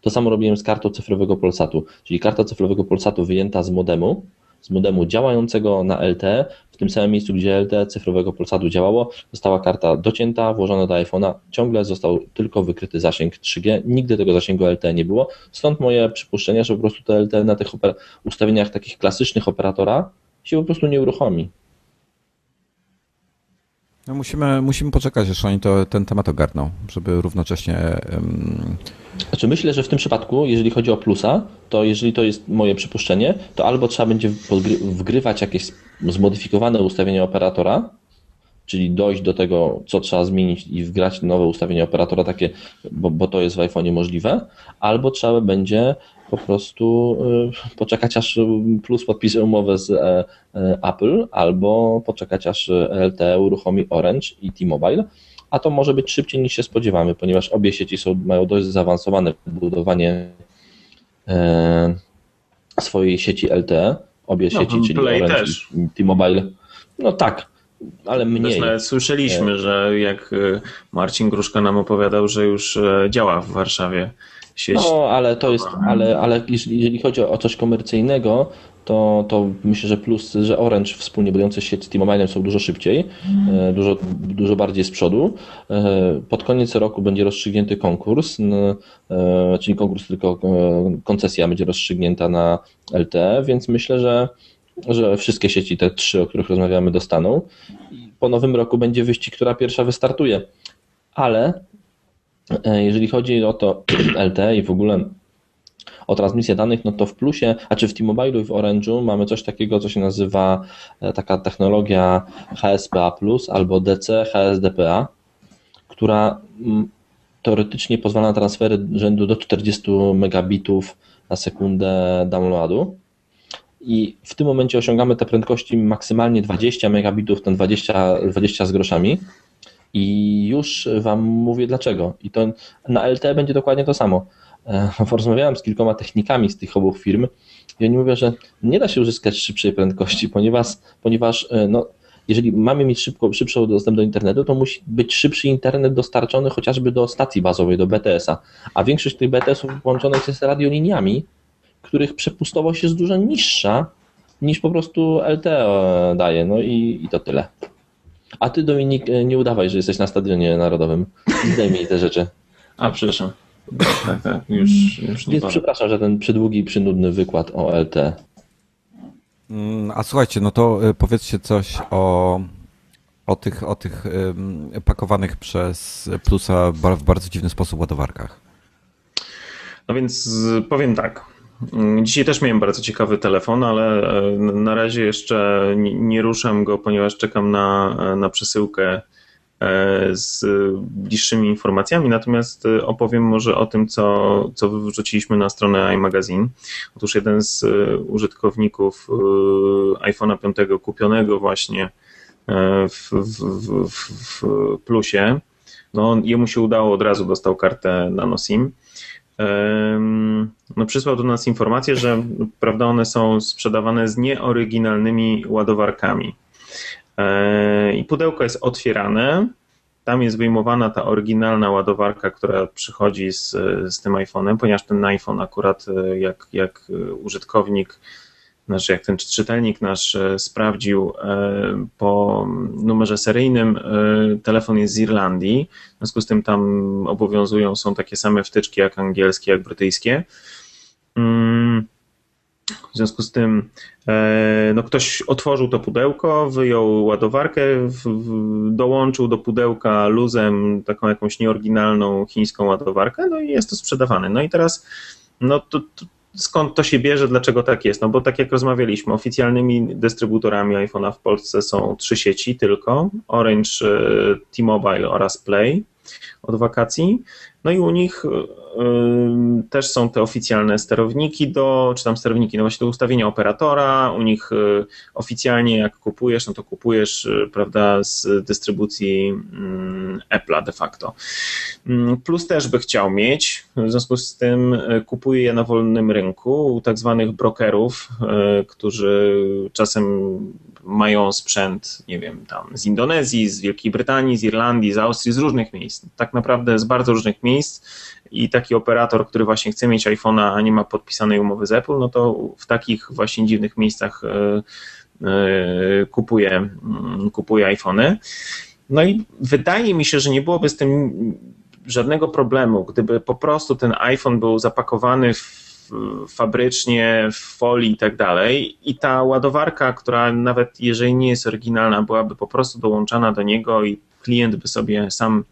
To samo robiłem z kartą cyfrowego Polsatu, czyli karta cyfrowego Polsatu wyjęta z modemu, z modemu działającego na LTE, w tym samym miejscu, gdzie LTE cyfrowego Polsatu działało, została karta docięta, włożona do iPhone'a, ciągle został tylko wykryty zasięg 3G, nigdy tego zasięgu LTE nie było, stąd moje przypuszczenie, że po prostu to LTE na tych ustawieniach takich klasycznych operatora się po prostu nie uruchomi. No musimy, musimy poczekać, aż oni to, ten temat ogarną, żeby równocześnie. Um... Znaczy myślę, że w tym przypadku, jeżeli chodzi o plusa, to jeżeli to jest moje przypuszczenie, to albo trzeba będzie wgrywać jakieś zmodyfikowane ustawienie operatora, czyli dojść do tego, co trzeba zmienić i wgrać nowe ustawienie operatora takie, bo, bo to jest w iPhone'ie możliwe, albo trzeba będzie po prostu y, poczekać aż Plus podpisze umowę z e, e, Apple, albo poczekać aż LTE uruchomi Orange i T-Mobile, a to może być szybciej niż się spodziewamy, ponieważ obie sieci są, mają dość zaawansowane budowanie e, swojej sieci LTE, obie no, sieci, czyli Orange też. i T-Mobile. No tak, ale mniej. Słyszeliśmy, że jak Marcin Gruszka nam opowiadał, że już działa w Warszawie sieć. No, ale to jest, ale, ale jeżeli chodzi o coś komercyjnego, to, to myślę, że plus, że Orange wspólnie budujące sieć z T-Mobile są dużo szybciej, mm. dużo, dużo bardziej z przodu. E, pod koniec roku będzie rozstrzygnięty konkurs, e, czyli konkurs tylko koncesja będzie rozstrzygnięta na LTE, więc myślę, że, że wszystkie sieci, te trzy, o których rozmawiamy, dostaną. Po nowym roku będzie wyścig, która pierwsza wystartuje. Ale jeżeli chodzi o to LTE i w ogóle o transmisję danych, no to w plusie, a czy w T-Mobile i w Orange'u mamy coś takiego, co się nazywa e, taka technologia HSPA+, albo DC HSDPA, która mm, teoretycznie pozwala na transfery rzędu do 40 megabitów na sekundę downloadu. I w tym momencie osiągamy te prędkości maksymalnie 20 megabitów na 20, 20 z groszami. I już Wam mówię dlaczego. I to na LTE będzie dokładnie to samo. E, rozmawiałem z kilkoma technikami z tych obu firm i oni mówią, że nie da się uzyskać szybszej prędkości, ponieważ, ponieważ e, no, jeżeli mamy mieć szybko, szybszy dostęp do internetu, to musi być szybszy internet dostarczony chociażby do stacji bazowej, do BTS-a. A większość tych BTS-ów połączonych jest radioliniami, których przepustowość jest dużo niższa niż po prostu LTE daje. No i, i to tyle. A ty, Dominik, e, nie udawaj, że jesteś na stadionie narodowym. Zdejmij te rzeczy. A, przepraszam. Tak, tak, już, już nie Więc przepraszam, że ten przydługi przynudny wykład o LT. Mm, a słuchajcie, no to e, powiedzcie coś o, o tych, o tych pakowanych przez Plusa w bardzo dziwny sposób ładowarkach. No więc powiem tak. Mm, dzisiaj też miałem bardzo ciekawy telefon, ale e, na razie jeszcze nie ruszam go, ponieważ czekam na, e, na przesyłkę e, z bliższymi informacjami, natomiast opowiem może o tym, co, co wrzuciliśmy na stronę iMagazine. Otóż jeden z użytkowników iPhone'a 5 kupionego właśnie w, w, w, w plusie, no, jemu się udało, od razu dostał kartę nano SIM no, przysłał do nas informację, że prawda, one są sprzedawane z nieoryginalnymi ładowarkami. E, I pudełko jest otwierane tam jest wyjmowana ta oryginalna ładowarka, która przychodzi z, z tym iPhone'em, ponieważ ten iPhone akurat jak, jak użytkownik znaczy jak ten czytelnik nasz sprawdził po numerze seryjnym, telefon jest z Irlandii, w związku z tym tam obowiązują, są takie same wtyczki jak angielskie, jak brytyjskie. Mm, w związku z tym e, no, ktoś otworzył to pudełko, wyjął ładowarkę, dołączył do pudełka luzem taką jakąś nieoryginalną chińską ładowarkę, no i jest to sprzedawane. No i teraz no to, to skąd to się bierze, dlaczego tak jest? No bo tak jak rozmawialiśmy, oficjalnymi dystrybutorami iPhone'a w Polsce są trzy sieci tylko, Orange, T-Mobile oraz Play od wakacji. No i u nich też są te oficjalne sterowniki do, czy tam sterowniki, no właśnie do ustawienia operatora. U nich y, oficjalnie jak kupujesz, no to kupujesz, prawda, z dystrybucji mm, Apple'a de facto. Mm, plus też by chciał mieć, w związku z tym kupuje je na wolnym rynku u tak zwanych brokerów, którzy czasem mają sprzęt, nie wiem, tam z Indonezji, z Wielkiej Brytanii, z Irlandii, z Austrii, z różnych miejsc. Tak naprawdę z bardzo różnych miejsc i taki operator, który właśnie chce mieć iPhone'a, a nie ma podpisanej umowy z Apple, no to w takich właśnie dziwnych miejscach e, e, kupuje, mm, kupuje iPhony. No i wydaje mi się, że nie byłoby z tym żadnego problemu, gdyby po prostu ten iPhone był zapakowany w fabrycznie, w folii i tak dalej. I ta ładowarka, która nawet jeżeli nie jest oryginalna, byłaby po prostu dołączana do niego i klient by sobie sam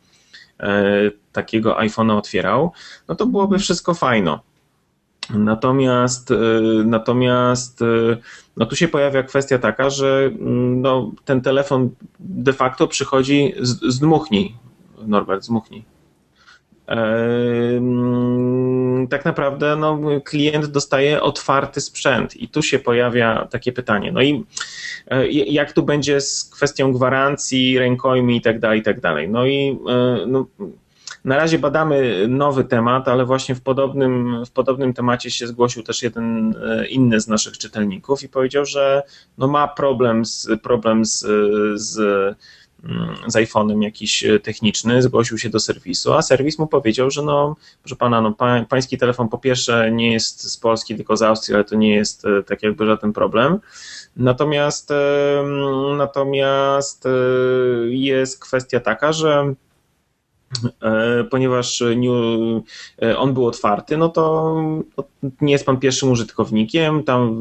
e, takiego iPhone'a otwierał, no to byłoby wszystko fajno. Natomiast, e, natomiast e, no tu się pojawia kwestia taka, że mm, no, ten telefon de facto przychodzi z, z dmuchni. Norbert, z dmuchni tak naprawdę no, klient dostaje otwarty sprzęt i tu się pojawia takie pytanie. No i e, jak tu będzie z kwestią gwarancji, rękojmi i tak dalej, i tak. No i e, no, na razie badamy nowy temat, ale właśnie w podobnym, w podobnym temacie się zgłosił też jeden e, inny z naszych czytelników i powiedział, że no ma problem z, problem z, z Mm, z iPhone'em jakiś e, techniczny, zgłosił się do serwisu, a serwis mu powiedział, że no, proszę pana, no, pa, pański telefon po pierwsze nie jest z Polski, tylko z Austrii, ale to nie jest e, tak jakby żaden problem. Natomiast, e, natomiast jest kwestia taka, że ponieważ on był otwarty, no to nie jest pan pierwszym użytkownikiem, tam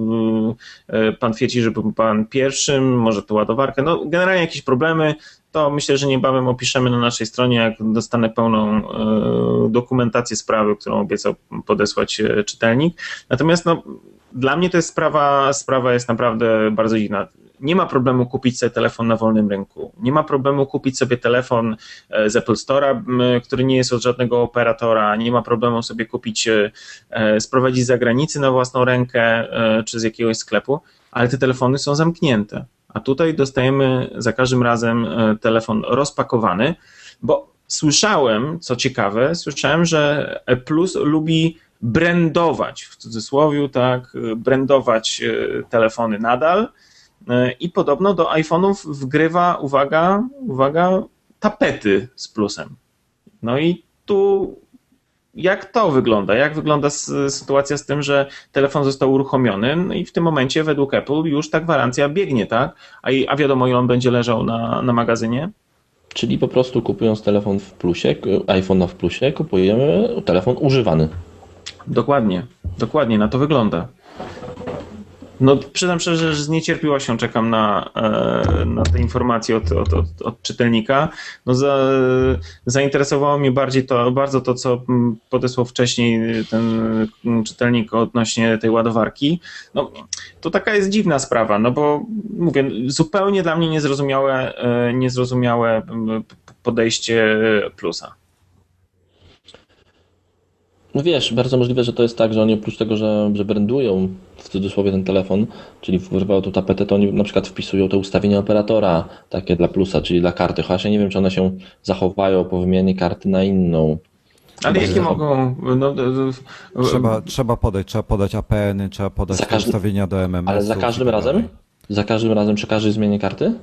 pan twierdzi, że był pan pierwszym, może tu ładowarkę, no generalnie jakieś problemy, to myślę, że niebawem opiszemy na naszej stronie, jak dostanę pełną e, dokumentację sprawy, którą obiecał podesłać e, czytelnik. Natomiast no, dla mnie to jest sprawa, sprawa jest naprawdę bardzo dziwna. Nie ma problemu kupić sobie telefon na wolnym rynku. Nie ma problemu kupić sobie telefon e, z Apple Store'a, który nie jest od żadnego operatora. Nie ma problemu sobie kupić, sprowadzić z zagranicy na własną rękę czy z jakiegoś sklepu, ale te telefony są zamknięte a tutaj dostajemy za każdym razem e, telefon rozpakowany, bo słyszałem, co ciekawe, słyszałem, że E Plus lubi brandować, w cudzysłowie, tak, brandować e, telefony nadal e, i podobno do iPhone'ów wgrywa, uwaga, uwaga, tapety z plusem. No i tu jak to wygląda? Jak wygląda sytuacja z tym, że telefon został uruchomiony no i w tym momencie według Apple już ta gwarancja biegnie, tak? A, a wiadomo, ile on będzie leżał na, na magazynie? Czyli po prostu kupując telefon w plusie, iPhone w plusie, kupujemy telefon używany. Dokładnie, dokładnie, na to wygląda. No, przyznam szczerze, że z niecierpliwością czekam na, e, na te informacje od, od, od, od czytelnika. No, za, zainteresowało mnie bardziej to, bardzo to, co podesłał wcześniej ten czytelnik odnośnie tej ładowarki. No, to taka jest dziwna sprawa, no bo mówię, zupełnie dla mnie niezrozumiałe, e, niezrozumiałe podejście plusa. No wiesz, bardzo możliwe, że to jest tak, że oni oprócz tego, że, że brandują w cudzysłowie ten telefon, czyli wyrwają tą tapetę, to oni na przykład wpisują te ustawienia operatora takie dla plusa, czyli dla karty. Chociaż ja nie wiem, czy one się zachowają po wymianie karty na inną. Ale jakie mogą. No, trzeba, trzeba podać, trzeba podać APN-y, trzeba podać każdy, ustawienia do MMS. Ale za każdym tak razem? Za każdym razem przy każdej zmianie karty?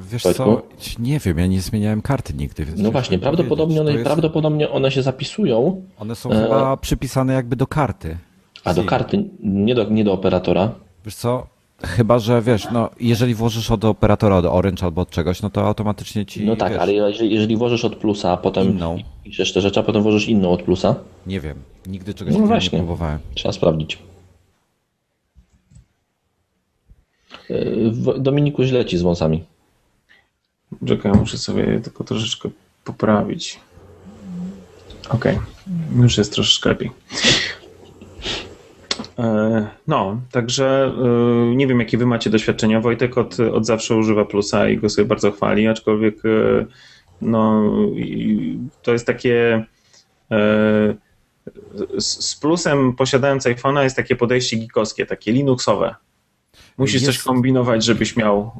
Wiesz co, nie wiem, ja nie zmieniałem karty nigdy. no właśnie, prawdopodobnie one, jest... prawdopodobnie one się zapisują. One są e... chyba przypisane jakby do karty. A do karty, nie do, nie do operatora? Wiesz co, Chyba, że wiesz, no jeżeli włożysz od operatora, od Orange albo od czegoś, no to automatycznie ci. No tak, wiesz, ale jeżeli, jeżeli włożysz od plusa, a potem inną. piszesz te rzeczy, a potem włożysz inną od plusa. Nie wiem, nigdy czegoś no właśnie. nie próbowałem. Trzeba sprawdzić. E, Dominiku źle ci z wąsami. Czekaj, muszę sobie tylko troszeczkę poprawić. Okej, okay. już jest troszeczkę lepiej. E, no, także e, nie wiem, jakie wy macie doświadczenia. Wojtek od, od zawsze używa plusa i go sobie bardzo chwali, aczkolwiek e, no, to jest takie. Z plusem posiadając iPhone'a jest takie podejście geekowskie, takie Linuxowe. Musisz jest... coś kombinować, żebyś miał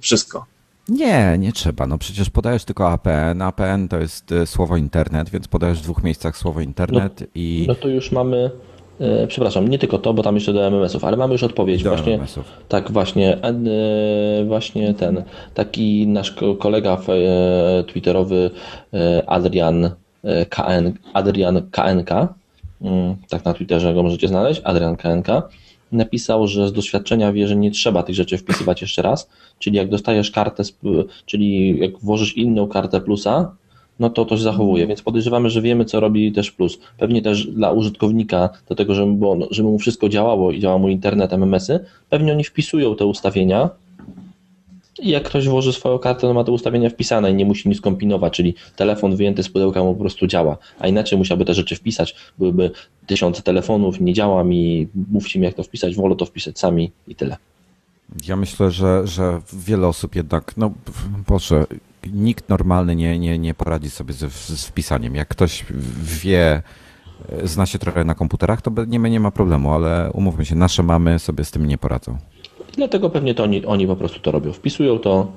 wszystko. Nie, nie trzeba. No przecież podajesz tylko APN. APN to jest słowo internet, więc podajesz w dwóch miejscach słowo internet no, i. No to już mamy E, przepraszam, nie tylko to, bo tam jeszcze do MMS-ów, ale mamy już odpowiedź. Do właśnie, MMS-ów. Tak, właśnie, e, właśnie ten taki nasz kolega e, twitterowy Adrian KN, Adrian KNK, mm, tak na Twitterze go możecie znaleźć, Adrian KNK, napisał, że z doświadczenia wie, że nie trzeba tych rzeczy wpisywać jeszcze raz, czyli jak dostajesz kartę, czyli jak włożysz inną kartę plusa, no to to się zachowuje, więc podejrzewamy, że wiemy, co robi też plus. Pewnie też dla użytkownika, do tego, żeby, było, żeby mu wszystko działało i działał mu internet, MMS-y, pewnie oni wpisują te ustawienia jak ktoś włoży swoją kartę, no ma te ustawienia wpisane i nie musi nic kombinować, czyli telefon wyjęty z pudełka mu po prostu działa, a inaczej musiałby te rzeczy wpisać. Byłyby tysiące telefonów, nie działa mi, mówcie mi jak to wpisać, wolę to wpisać sami i tyle. Ja myślę, że, że wiele osób jednak, no proszę, nikt normalny nie, nie, nie poradzi sobie z, z wpisaniem. Jak ktoś wie, zna się trochę na komputerach, to nie, nie ma problemu, ale umówmy się, nasze mamy sobie z tym nie poradzą. Dlatego pewnie to oni, oni po prostu to robią. Wpisują to,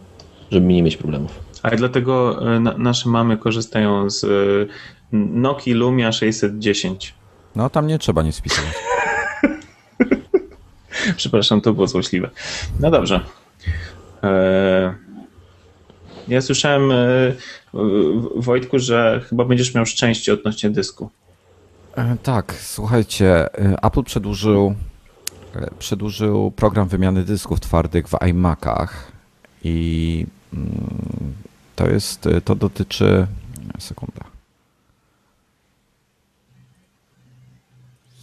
żeby nie mieć problemów. A dlatego e, na, nasze mamy korzystają z e, Nokia Lumia 610. No tam nie trzeba nic wpisywać. Przepraszam, to było złośliwe. No dobrze. Eee... Ja słyszałem, e, Wojtku, że chyba będziesz miał szczęście odnośnie dysku. E, tak, słuchajcie, e, Apple przedłużył, przedłużył program wymiany dysków twardych w iMacach i mm, to jest, to dotyczy, sekunda.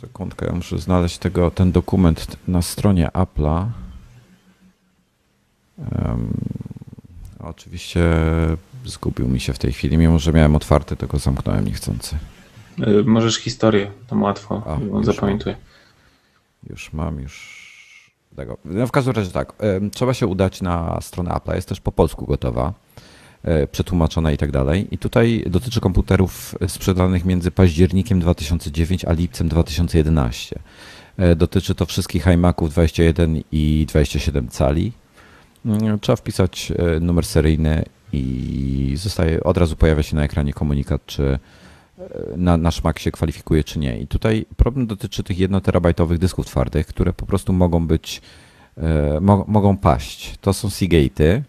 Sekundkę, ja muszę znaleźć tego, ten dokument na stronie Apple'a. Oczywiście zgubił mi się w tej chwili, mimo że miałem otwarty, tylko zamknąłem niechcący. Y, możesz historię, tam łatwo, A, on zapamiętuje. Już mam, już tego. No w każdym razie tak, trzeba się udać na stronę Apple, jest też po polsku gotowa, e, przetłumaczona i tak dalej. I tutaj dotyczy komputerów sprzedanych między październikiem 2009 a lipcem 2011. E, dotyczy to wszystkich iMaców 21 i 27 cali Mm, trzeba wpisać e, numer seryjny i zostaje, od razu pojawia się na ekranie komunikat, czy e, na, nasz Mac się kwalifikuje, czy nie. I tutaj problem dotyczy tych 1 terabajtowych dysków twardych, które po prostu mogą być, e, mo, mogą paść. To są Seagate'y,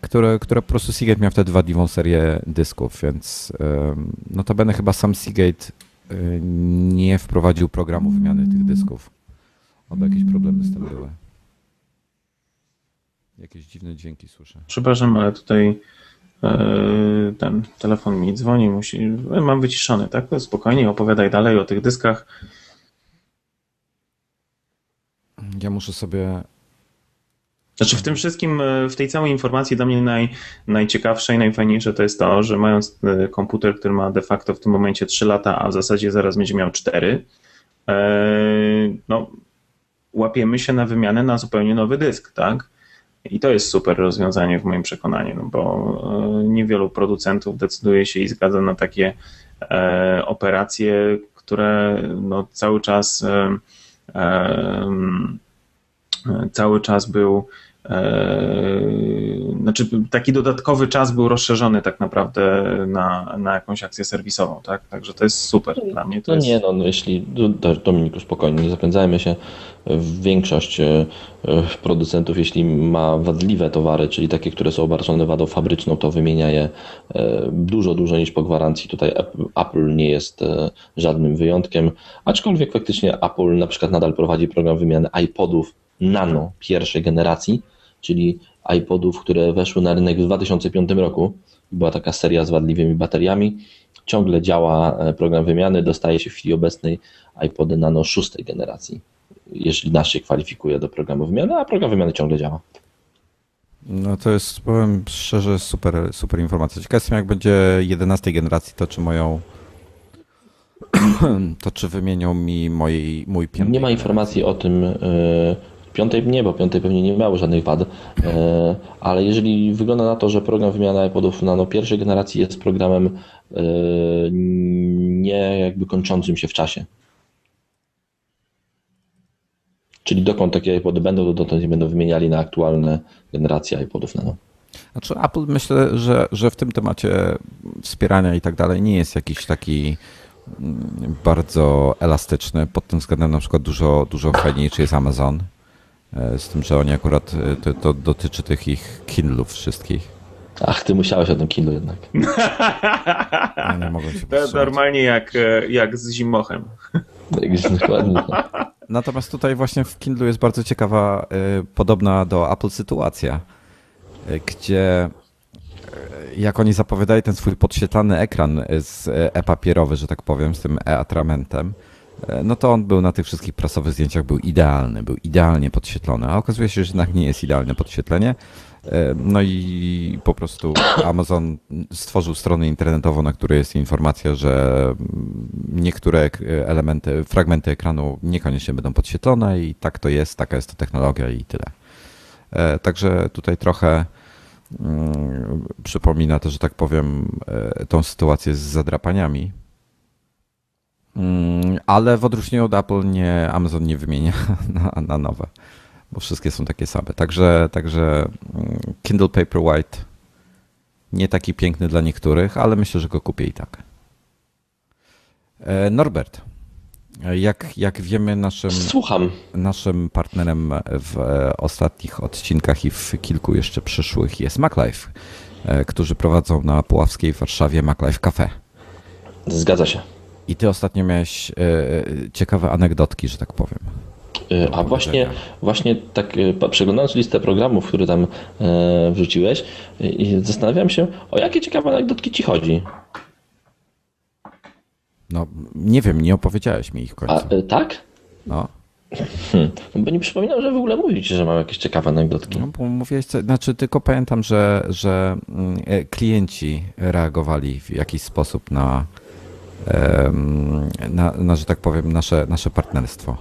które, które po prostu Seagate miał wtedy wadliwą serię dysków, więc notabene chyba sam Seagate nie wprowadził programu wymiany tych dysków. Oby jakieś problemy z tym były. Jakieś dziwne dźwięki słyszę. Przepraszam, ale tutaj e, ten telefon mi dzwoni, musi, e, mam wyciszony, tak? Spokojnie, opowiadaj dalej o tych dyskach. Ja muszę sobie. Znaczy w tym wszystkim, e, w tej całej informacji dla mnie naj, najciekawsze i najfajniejsze to jest to, że mając komputer, który ma de facto w tym momencie 3 lata, a w zasadzie zaraz będzie miał 4, no łapiemy się na wymianę na zupełnie nowy dysk, tak? I to jest super rozwiązanie w moim przekonaniu, no bo e, niewielu producentów decyduje się i zgadza na takie e, operacje, które no cały czas e, cały czas był znaczy taki dodatkowy czas był rozszerzony tak naprawdę na, na jakąś akcję serwisową, tak? Także to jest super dla mnie. no jest... nie, no, no jeśli, Dominiku spokojnie, nie zapędzajmy się, większość e, producentów, jeśli ma wadliwe towary, czyli takie, które są obarczone wadą fabryczną, to wymienia je e, dużo, dużo niż po gwarancji. Tutaj Apple nie jest e, żadnym wyjątkiem, aczkolwiek faktycznie Apple na przykład nadal prowadzi program wymiany iPodów nano pierwszej generacji, czyli iPodów, które weszły na rynek w 2005 roku. Była taka seria z wadliwymi bateriami. Ciągle działa program wymiany, dostaje się w chwili obecnej iPody nano szóstej generacji jeśli nasz się kwalifikuje do programu wymiany, a program wymiany ciągle działa. No to jest, powiem szczerze, super, super informacja. Ciekaw jestem, jak będzie 11 generacji, to czy moją to czy wymienią mi mojej, mój piąty. Nie ma informacji o tym, e, piątej nie, bo piątej pewnie nie miało żadnych wad, e, ale jeżeli wygląda na to, że program wymiany iPodów nano pierwszej generacji jest programem e, nie jakby kończącym się w czasie, Czyli dokąd takie iPody będą, dotąd nie będą wymieniali na aktualne generacje iPodów nano. Znaczy Apple myślę, że, że w tym temacie wspierania i tak dalej nie jest jakiś taki mm, bardzo elastyczny. Pod tym względem na przykład dużo, dużo fajniejszy jest Amazon. E, z tym, że oni akurat, e, to, to dotyczy tych ich Kindle'ów wszystkich. Ach, ty musiałeś o tym Kindle jednak. Ja nie mogę się To normalnie jak, e, jak z zimochem. Dokładnie. Natomiast tutaj właśnie w Kindle jest bardzo ciekawa, podobna do Apple sytuacja, gdzie jak oni zapowiadali ten swój podświetlany ekran z e-papierowy, że tak powiem, z tym e-atramentem, no to on był na tych wszystkich prasowych zdjęciach był idealny, był idealnie podświetlony, a okazuje się, że jednak nie jest idealne podświetlenie. E, no i po prostu Amazon stworzył stronę internetową, na której jest informacja, że niektóre elementy, fragmenty ekranu niekoniecznie będą podświetlone i tak to jest, taka jest to technologia i tyle. E, także tutaj trochę mm, przypomina to, że tak powiem, e, tą sytuację z zadrapaniami. Mm, ale w odróżnieniu od Apple nie, Amazon nie wymienia na, na nowe bo wszystkie są takie same. Także, także mm, Kindle Paperwhite nie taki piękny dla niektórych, ale myślę, że go kupię i tak. E, Norbert, jak, jak wiemy, naszym, Słucham. naszym partnerem w ostatnich odcinkach i w kilku jeszcze przyszłych jest MacLife, e, którzy prowadzą na Puławskiej w Warszawie MacLife Cafe. Zgadza się. I ty ostatnio miałeś e, ciekawe anegdotki, że tak powiem. E, a właśnie, właśnie tak e, przeglądając listę programów, które tam e, wrzuciłeś, zastanawiam się, o jakie ciekawe anegdotki ci chodzi. No, nie wiem, nie opowiedziałeś mi ich w końcu. A, tak? No. Hmm. Bo nie przypominam, że w ogóle mówić, że mam jakieś ciekawe anegdotki. No, bo mówiłeś, znaczy tylko pamiętam, że, że mm, klienci reagowali w jakiś sposób na, na, na że tak powiem, nasze, nasze partnerstwo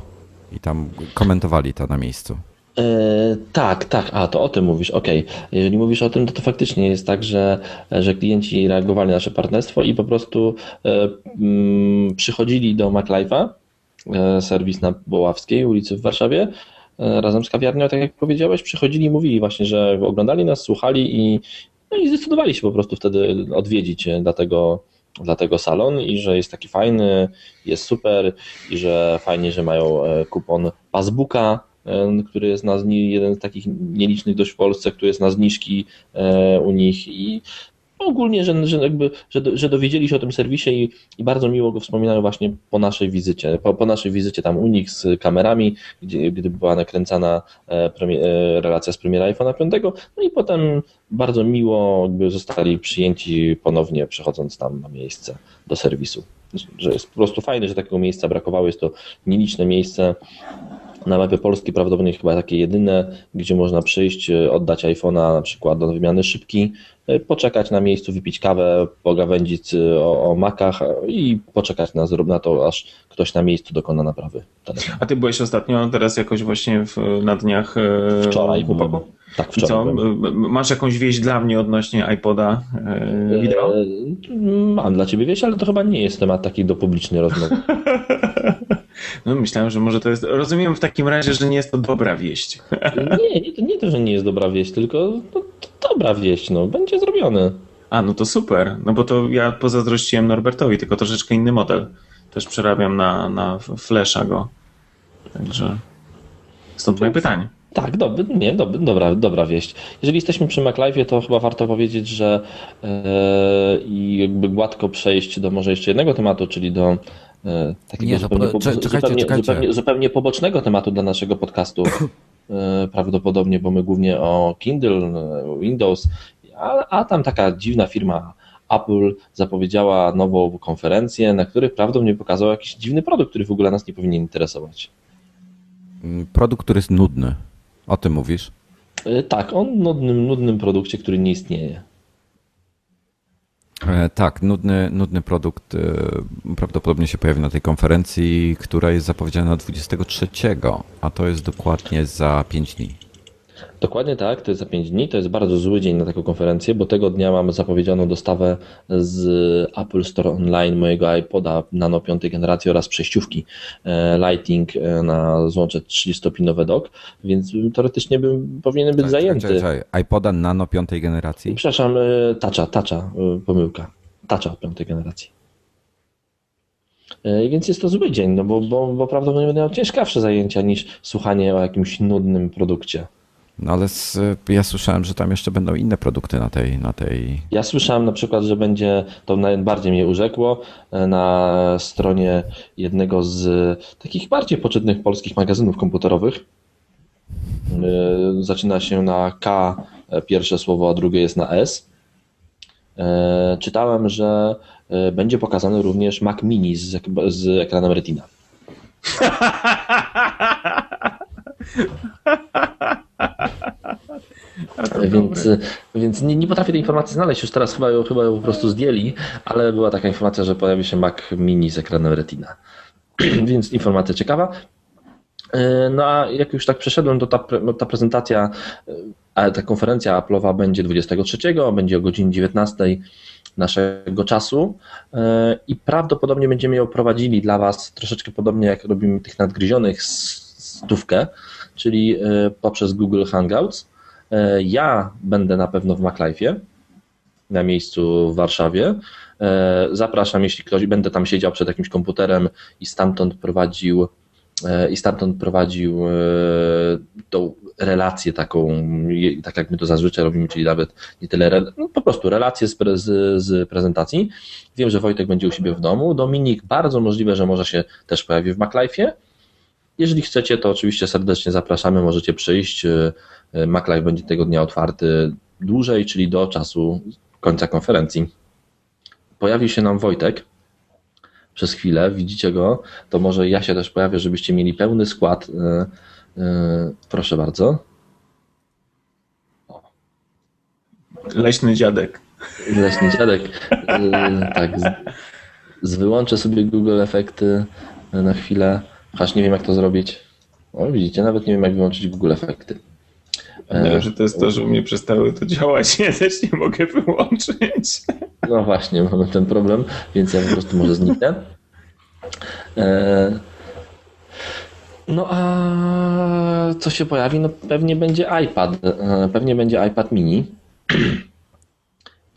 i tam komentowali to na miejscu. E, tak, tak, a to o tym mówisz, okej. Okay. Jeżeli mówisz o tym, to to faktycznie jest tak, że, że klienci reagowali na nasze partnerstwo i po prostu e, mm, przychodzili do MacLife'a, e, serwis na Boławskiej ulicy w Warszawie, razem z kawiarnią, tak jak powiedziałeś, przychodzili i mówili właśnie, że oglądali nas, słuchali i, no i zdecydowali się po prostu wtedy odwiedzić, e, dlatego dlatego salon i że jest taki fajny, jest super i że fajnie, że mają e, kupon Passbooka, e, który jest na jeden z takich nielicznych dość w Polsce, który jest na zniżki e, u nich i ogólnie, że, że, jakby, że, że dowiedzieli się o tym serwisie i, i bardzo miło go wspominają właśnie po naszej wizycie. Po, po naszej wizycie tam u nich z kamerami, gdzie, gdy była nakręcana e, e, relacja z premiera iPhone'a 5, no i potem bardzo miło jakby zostali przyjęci ponownie przechodząc tam na miejsce do serwisu. Że jest po prostu fajne, że takiego miejsca brakowało, jest to nieliczne miejsce na mapie Polski prawdopodobnie chyba takie jedyne, gdzie można przyjść, e, oddać iPhone'a na przykład do wymiany szybki, e, poczekać na miejscu, wypić kawę, pogawędzić e, o, o makach i poczekać na, na to, aż ktoś na miejscu dokona naprawy. Telefonu. A ty byłeś ostatnio teraz jakoś właśnie w, na dniach... Wczoraj byłem. Tak, wczoraj. I co? Byłem. Masz jakąś wieść dla mnie odnośnie iPoda wideo? Mam dla ciebie wieść, ale to chyba nie jest temat taki do publicznej rozmowy. No, myślałem, że może to jest. Rozumiem w takim razie, że nie jest to dobra wieść. Nie, nie, to, nie to, że nie jest dobra wieść, tylko to dobra wieść, no, będzie zrobione. A, no to super. No bo to ja pozazdrościłem Norbertowi, tylko troszeczkę inny model. Też przerabiam na, na Flasha go. Także stąd moje pytanie. Tak, dobry, nie, dobry, dobra, dobra wieść. Jeżeli jesteśmy przy MacLive, to chyba warto powiedzieć, że i jakby gładko przejść do może jeszcze jednego tematu, czyli do takiego nie, zupełnie, po, czekajcie, zupełnie, czekajcie. Zupełnie, zupełnie, pobocznego tematu dla naszego podcastu. E, prawdopodobnie, bo my głównie o Kindle, Windows, a, a tam taka dziwna firma Apple zapowiedziała nową konferencję, na której prawdopodobnie pokazał jakiś dziwny produkt, który w ogóle nas nie powinien interesować. Produkt, który jest nudny. O tym mówisz? E, tak, o nudnym, nudnym produkcie, który nie istnieje. E, tak, nudny, nudny produkt e, prawdopodobnie się pojawi na tej konferencji, która jest zapowiedziana 23, a to jest dokładnie za 5 dni. Dokładnie tak, to jest za 5 dni. To jest bardzo zły dzień na taką konferencję, bo tego dnia mamy zapowiedzianą dostawę z Apple Store Online mojego iPoda Nano 5 generacji oraz przejściówki e, Lighting e, na złącze 30-pinowe dock, więc teoretycznie bym, powinien być zajęty. Czekaj, czekaj. iPoda Nano 5 generacji? Przepraszam, e, Toucha, Toucha, pomyłka. Toucha 5 generacji. Więc jest to zły dzień, no bo, bo, bo prawdopodobnie będę miał ciężkawsze zajęcia niż słuchanie o jakimś nudnym produkcie. No ale z, ja słyszałem, że tam jeszcze będą inne produkty na tej, na tej. Ja słyszałem na przykład, że będzie, to najbardziej mnie urzekło, e, na stronie jednego z takich bardziej poczytnych polskich magazynów komputerowych. E, zaczyna się na K e, pierwsze słowo, a drugie jest na S. Czytałem, że będzie pokazany również Mac Mini z, z ekranem Retina. Więc, więc nie, nie, potrafię tej informacji znaleźć, już teraz chyba ją, chyba ją po prostu zdjęli, ale była taka informacja, że pojawi się Mac Mini z ekranem Retina. więc informacja ciekawa. E, no a jak już tak przeszedłem, to ta, ta prezentacja, e, ta konferencja Apple'owa będzie 23, będzie o godzinie 19 naszego czasu e, i prawdopodobnie będziemy ją prowadzili dla Was troszeczkę podobnie jak robimy tych nadgryzionych stówkę, czyli poprzez Google Hangouts. E, ja będę na pewno w MacLife'ie na miejscu w Warszawie. E, zapraszam, jeśli ktoś będę tam siedział przed jakimś komputerem i stamtąd prowadził e, i stamtąd prowadził tą relację taką, tak jak my to zazwyczaj robimy, czyli nawet nie tyle, no po prostu relację z, z, prezentacji. Wiem, że Wojtek będzie u siebie w domu. Dominik bardzo możliwe, że może się też pojawi w MacLife'ie. Jeżeli chcecie, to oczywiście serdecznie zapraszamy, możecie przyjść. E, MacLive będzie tego dnia otwarty dłużej, czyli do czasu końca konferencji. Pojawi się nam Wojtek przez chwilę, widzicie go, to może ja się też pojawię, żebyście mieli pełny skład. E, proszę bardzo. Leśny dziadek. Leśny dziadek. Tak. Z, wyłączę sobie Google Efekty na chwilę, chociaż nie wiem jak to zrobić. O, widzicie, nawet nie wiem jak wyłączyć Google Efekty. Najlepsze to jest to, że u mnie przestały to działać, ja też nie mogę wyłączyć. No właśnie, mamy ten problem, więc ja po prostu może zniknę. E, no a co się pojawi? No pewnie będzie iPad, e, pewnie będzie iPad mini.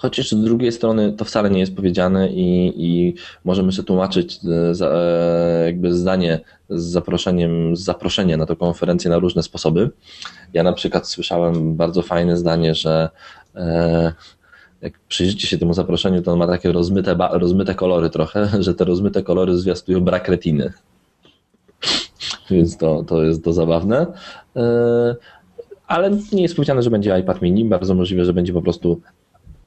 Chociaż z drugiej strony to wcale nie jest powiedziane i, i możemy sobie tłumaczyć e, za, e, jakby zdanie z zaproszeniem, z zaproszenia na tę konferencję na różne sposoby. Ja na przykład słyszałem bardzo fajne zdanie, że e, jak przyjrzycie się temu zaproszeniu, to on ma takie rozmyte, rozmyte kolory trochę, że te rozmyte kolory zwiastują brak retiny. Więc to, to jest to zabawne. Ale nie jest powiedziane, że będzie iPad mini. Bardzo możliwe, że będzie po prostu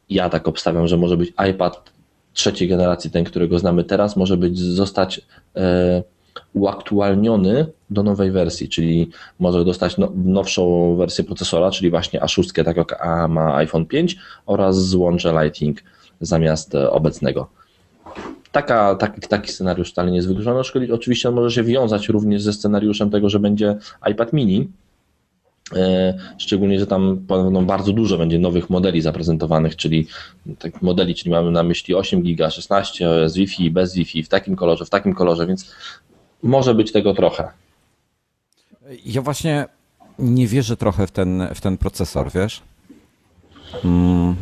ja tak obstawiam, że może być iPad trzeciej generacji, ten, którego znamy teraz, może być zostać e, uaktualniony do nowej wersji, czyli może dostać no, nowszą wersję procesora, czyli właśnie A6, tak jak A ma iPhone 5 oraz złącze Lightning zamiast e, obecnego. Taka, taki, taki scenariusz wcale nie jest wykluczony. Oczywiście on może się wiązać również ze scenariuszem tego, że będzie iPad mini, szczególnie, że tam podobno bardzo dużo będzie nowych modeli zaprezentowanych, czyli tak modeli, czyli mamy na myśli 8 giga, 16 z Wi-Fi, bez Wi-Fi, w takim kolorze, w takim kolorze, więc może być tego trochę. Ja właśnie nie wierzę trochę w ten, w ten procesor, wiesz? Mm,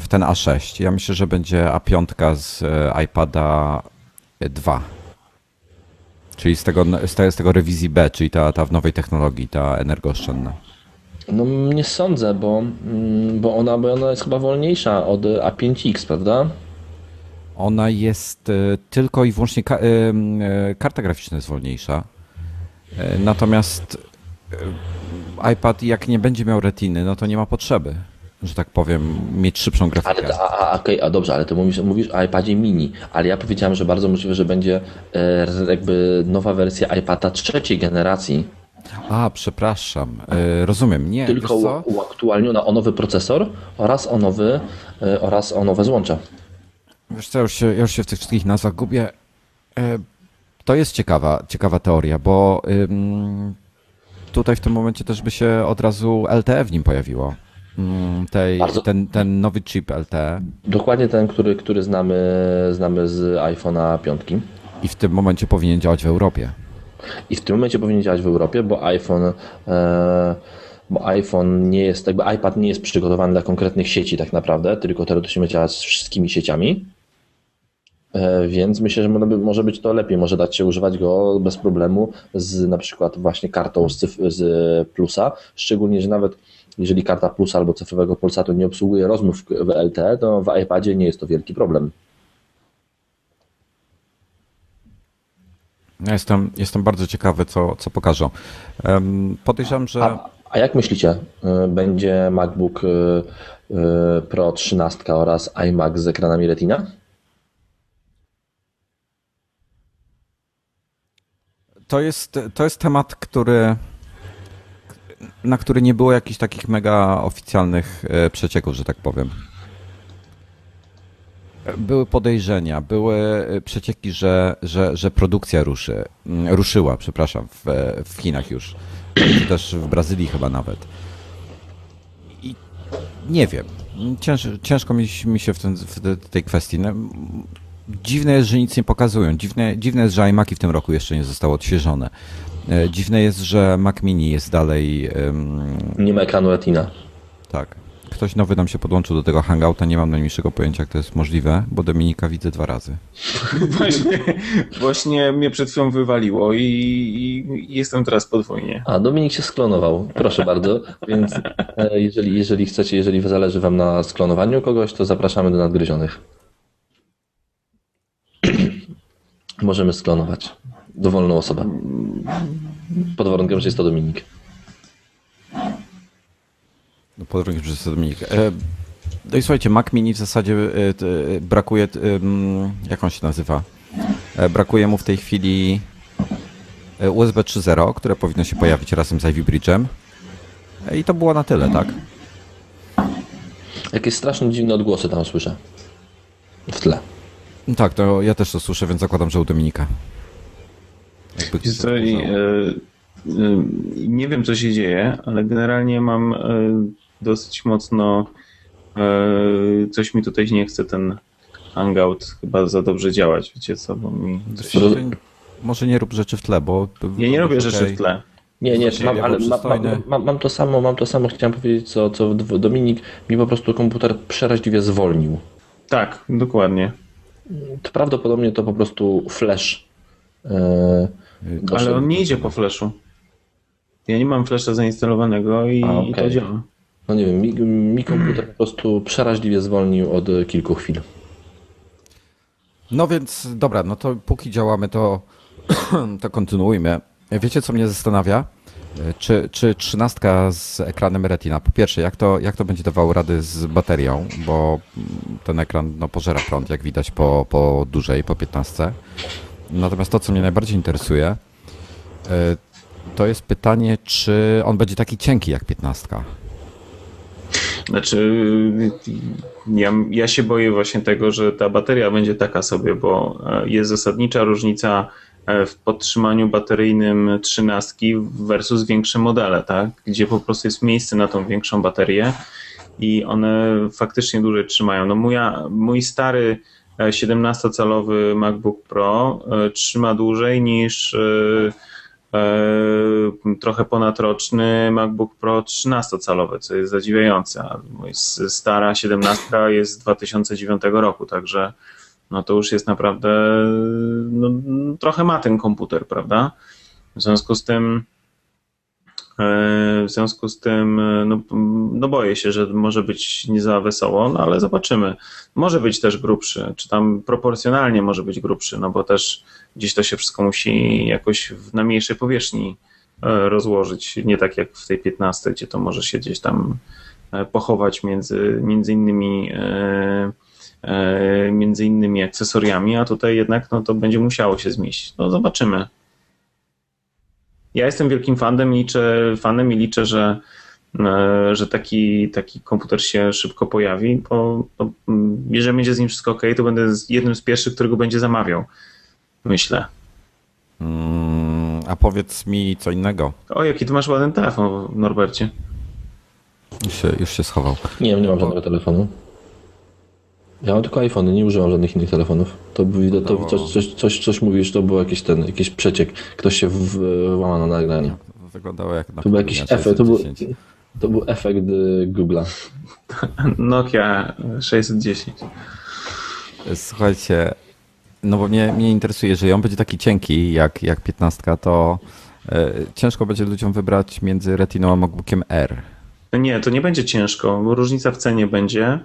w ten A6. Ja myślę, że będzie A5 z e, iPada 2. Czyli z tego, z tego, z tego rewizji B, czyli ta, ta w nowej technologii, ta energooszczędna. No nie sądzę, bo, mm, bo, ona, bo ona jest chyba wolniejsza od A5X, prawda? Ona jest e, tylko i wyłącznie e, karta graficzna jest wolniejsza. Natomiast iPad jak nie będzie miał retiny, no to nie ma potrzeby że tak powiem, mieć szybszą grafikę. Ale, a, a, okay, a dobrze, ale ty mówisz, mówisz o iPadzie mini, ale ja powiedziałem, że bardzo możliwe, że będzie e, jakby nowa wersja iPada trzeciej generacji. A, przepraszam, e, rozumiem, nie. Tylko uaktualniona o nowy procesor oraz o, nowy, e, oraz o nowe złącza. Wiesz co, ja już się, ja już się w tych wszystkich nazwach gubię. E, to jest ciekawa, ciekawa teoria, bo tutaj w tym momencie też by się od razu LTE w nim pojawiło. Mm, tej, Bardzo... ten, ten nowy chip LTE. Dokładnie ten, który, który znamy, znamy z iPhone'a 5. I w tym momencie powinien działać w Europie. I w tym momencie powinien działać w Europie, bo iPhone, e, bo iPhone nie jest, jakby iPad nie jest przygotowany dla konkretnych sieci tak naprawdę, tylko teoretycznie będzie działać z wszystkimi sieciami. E, więc myślę, że może być to lepiej, może dać się używać go bez problemu z na przykład właśnie kartą z, z plusa, szczególnie, że nawet jeżeli karta Plus albo cyfrowego Polsatu nie obsługuje rozmów w LTE, to w iPadzie nie jest to wielki problem. Ja jestem, jestem bardzo ciekawy, co, co pokażą. Podejrzewam, że. A, a jak myślicie, y, będzie MacBook y, y, Pro 13 oraz iMac z ekranami Retina? To jest, to jest temat, który na który nie było jakichś takich mega oficjalnych e, przecieków, że tak powiem. Były podejrzenia, były e, przecieki, że, że, że produkcja ruszy, ruszyła, przepraszam, w, w Chinach już, czy też w Brazylii chyba nawet. I nie wiem, Cięż, ciężko mi, mi się w, ten, w tej kwestii. No, dziwne jest, że nic nie pokazują. Dziwne, dziwne jest, że iMaki w tym roku jeszcze nie zostały odświeżone. E, dziwne jest, że Mac Mini jest dalej. Um... Nie ma ekranu Retina. Tak. Ktoś nowy nam się podłączył do tego Hangouta, nie mam najmniejszego pojęcia, jak to jest możliwe, bo Dominika widzę dwa razy. właśnie, właśnie mnie przed chwilą wywaliło i, i, jestem teraz podwójnie. A, Dominik się sklonował, proszę bardzo, więc e, jeżeli, jeżeli chcecie, jeżeli zależy wam na sklonowaniu kogoś, to zapraszamy do nadgryzionych. Możemy sklonować dowolną osobę. Pod warunkiem, że jest to Dominik. No, pod warunkiem, że jest to Dominik. E, no i słuchajcie, Mac Mini w zasadzie e, brakuje, jak on się nazywa? E, brakuje mu w tej chwili USB 3.0, które powinno się pojawić razem z Ivy Bridge'em. I to było na tyle, tak? Jakieś strasznie dziwne odgłosy tam słyszę. W tle. Tak, to ja też to słyszę, więc zakładam, że u Dominika. E, e, nie wiem, co się dzieje, ale generalnie mam e, dosyć mocno. E, coś mi tutaj nie chce ten Hangout chyba za dobrze działać, wiecie co? Bo mi. Może nie rób rzeczy w tle, bo. Ja nie robię rzeczy w tle. Nie, nie, mam, ale ma, ma, mam, to samo, mam to samo, chciałem powiedzieć, co, co Dominik, mi po prostu komputer przeraźliwie zwolnił. Tak, dokładnie. To prawdopodobnie to po prostu flash. Yy, ale on nie idzie po flashu. Ja nie mam flasha zainstalowanego i, A, okay. to działa. No nie wiem, mi, mi komputer po prostu przeraźliwie zwolnił od kilku chwil. No więc dobra, no to póki działamy, to, to kontynuujmy. Wiecie, co mnie zastanawia? Czy, czy 13 z ekranem Retina, po pierwsze, jak to, jak to będzie dawało rady z baterią, bo ten ekran no, pożera prąd, jak widać po, po dużej, po 15. Natomiast to, co mnie najbardziej interesuje, e, to jest pytanie, czy on będzie taki cienki jak 15. Znaczy, ja, ja się boję właśnie tego, że ta bateria będzie taka sobie, bo e, jest zasadnicza różnica e, w podtrzymaniu bateryjnym 13 versus większe modele, tak? gdzie po prostu jest miejsce na tą większą baterię i one faktycznie dłużej trzymają. No mój, mój stary 17-calowy MacBook Pro trzyma dłużej niż trochę ponadroczny MacBook Pro 13-calowy, co jest zadziwiające. Stara 17 jest z 2009 roku, także no to już jest naprawdę, no, trochę ma ten komputer, prawda? W związku z tym, e, w związku z tym, e, no, no boję się, że może być nie za wesoło, no ale zobaczymy. Może być też grubszy, czy tam proporcjonalnie może być grubszy, no bo też gdzieś to się wszystko musi jakoś na mniejszej powierzchni rozłożyć, nie tak jak w tej 15, gdzie to może się gdzieś tam pochować między, między innymi między innymi akcesoriami, a tutaj jednak no, to będzie musiało się zmieścić. No zobaczymy. Ja jestem wielkim fanem, liczę, fanem i liczę, że, e, że taki, taki komputer się szybko pojawi, bo, bo jeżeli będzie z nim wszystko ok, to będę jednym z pierwszych, którego będzie zamawiał. Myślę. Mm, a powiedz mi co innego. O, jaki ty masz ładny telefon, Norbercie. Już się, już się schował. Nie, nie mam żadnego telefonu. Ja mam tylko iPhone, nie używam żadnych innych telefonów. To, to, to coś, coś, coś, coś mówisz, to był jakiś ten, jakiś przeciek. Ktoś się włama na nagranie. Wyglądało jak na To był jakiś efekt, to był, to był efekt y, Google'a. Nokia 610. Słuchajcie, no bo mnie, mnie interesuje, jeżeli on będzie taki cienki jak, jak 15, to e, ciężko będzie ludziom wybrać między Retiną a MacBookiem R. Nie, to nie będzie ciężko, bo różnica w cenie będzie.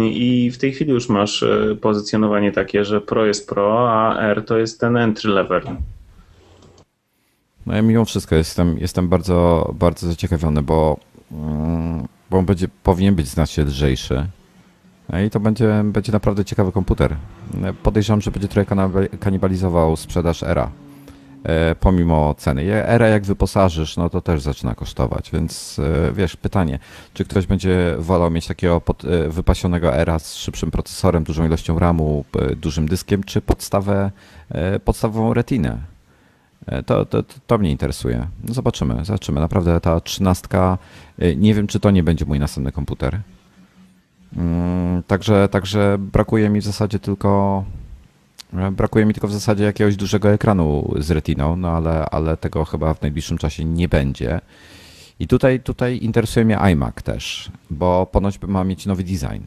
I w tej chwili już masz e, pozycjonowanie takie, że Pro jest Pro, a R to jest ten entry level. No ja mimo wszystko jestem, jestem bardzo, bardzo zaciekawiony, bo, mm, bo on będzie, powinien być znacznie lżejszy. No i to będzie, będzie naprawdę ciekawy komputer. Podejrzewam, że będzie trochę kanibalizował sprzedaż Era. E, pomimo ceny. Era jak wyposażysz, no to też zaczyna kosztować, więc e, wiesz, pytanie, czy ktoś będzie wolał mieć takiego pod, e, wypasionego Era z szybszym procesorem, dużą ilością RAMu, dużym dyskiem, czy podstawę, podstawową retinę? To, to, to mnie interesuje. No zobaczymy, zobaczymy. Naprawdę ta trzynastka, nie wiem, czy to nie będzie mój następny komputer. Mm, także, także brakuje mi w zasadzie tylko Brakuje mi tylko w zasadzie jakiegoś dużego ekranu z retiną, no ale, ale tego chyba w najbliższym czasie nie będzie. I tutaj, tutaj interesuje mnie iMac też, bo ponoć ma mieć nowy design.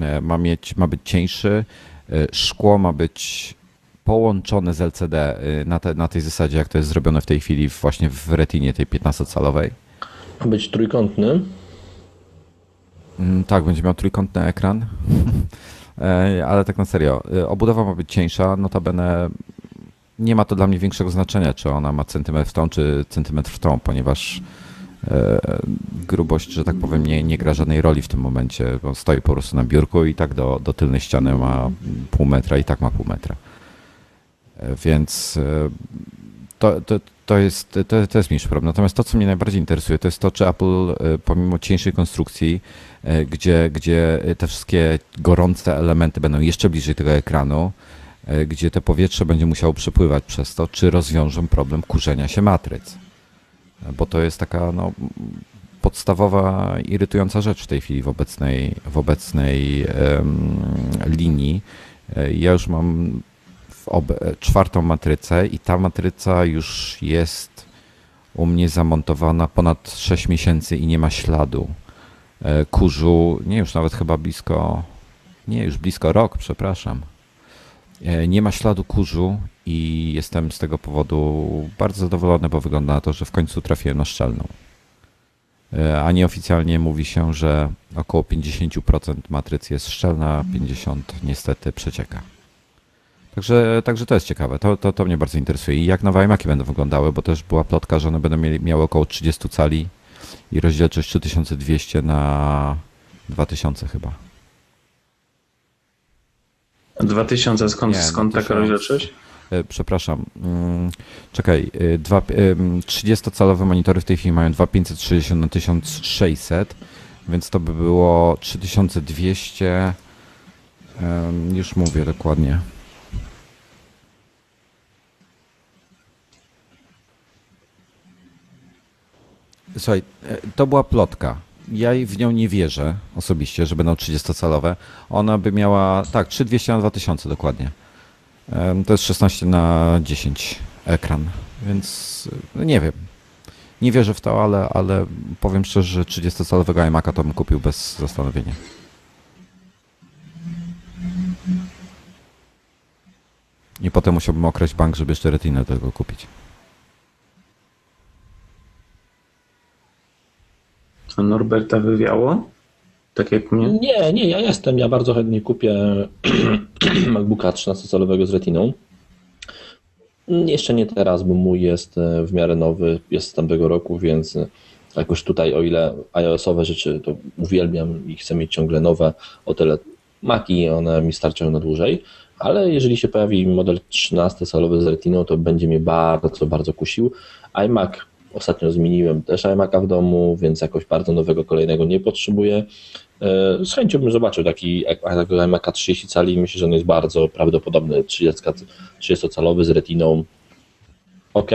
E, ma, mieć, ma być cieńszy, e, szkło ma być połączone z LCD e, na, te, na tej zasadzie, jak to jest zrobione w tej chwili właśnie w retinie tej 15-calowej. Ma być trójkątny? Mm, tak, będzie miał trójkątny ekran. E, ale tak na serio, e, obudowa ma być cieńsza, notabene nie ma to dla mnie większego znaczenia, czy ona ma centymetr w tą, czy centymetr w tą, ponieważ e, grubość, że tak powiem, nie, nie gra żadnej roli w tym momencie, bo stoi po prostu na biurku i tak do, do tylnej ściany ma pół metra i tak ma pół metra. Więc to, to, to, jest, to, to jest mniejszy problem. Natomiast to, co mnie najbardziej interesuje, to jest to, czy Apple pomimo cieńszej konstrukcji E, gdzie, gdzie te wszystkie gorące elementy będą jeszcze bliżej tego ekranu, e, gdzie to powietrze będzie musiało przepływać przez to, czy rozwiążą problem kurzenia się matryc. E, bo to jest taka no, podstawowa, irytująca rzecz w tej chwili w obecnej, w obecnej um, linii. Ja już mam czwartą matrycę i ta matryca już jest u mnie zamontowana ponad 6 miesięcy i nie ma śladu. E, kurzu, nie już nawet chyba blisko, nie już blisko rok, przepraszam. E, nie ma śladu kurzu i jestem z tego powodu bardzo zadowolony, bo wygląda na to, że w końcu trafiłem na szczelną. E, a nieoficjalnie mówi się, że około 50% matrycy jest szczelna, 50% niestety przecieka. Także, także to jest ciekawe, to, to, to mnie bardzo interesuje. I jak nowe iMaki będą wyglądały, bo też była plotka, że one będą mieli, miały około 30 cali i rozdzielczość 3200 na 2000 chyba. 2000 skąd, Nie, skąd taka rozdzielczość? E, przepraszam. Mm, czekaj, 30-calowe e, monitory w tej chwili mają 2560 na 1600, więc to by było 3200. Już mówię dokładnie. Słuchaj, e, to była plotka. ja w nią nie wierzę osobiście, że będą 30-calowe. Ona by miała, tak, 3200 na 2000 dokładnie. To jest 16 na 10 ekran, więc no nie wiem. Nie wierzę w to, ale, ale powiem szczerze, że 30-calowego iMac'a to bym kupił bez zastanowienia. I potem musiałbym okraść bank, żeby jeszcze retinę tego kupić. A Norberta wywiało? Tak jak mnie? Nie, nie, ja jestem. Ja bardzo chętnie kupię MacBooka 13-calowego z retiną. Jeszcze nie teraz, bo mój jest e, w miarę nowy, jest z tamtego roku, więc jakoś tutaj, o ile iOS-owe rzeczy to uwielbiam i chcę mieć ciągle nowe, o tyle Maki one mi starczają na dłużej, ale jeżeli się pojawi model 13-calowy z retiną, to będzie mnie bardzo, bardzo kusił. iMac Ostatnio zmieniłem też iMac'a w domu, więc jakoś bardzo nowego kolejnego nie potrzebuję. E, z chęcią bym zobaczył taki iMac'a 30 cali. Myślę, że on jest bardzo prawdopodobny. 30-calowy z retiną. Ok.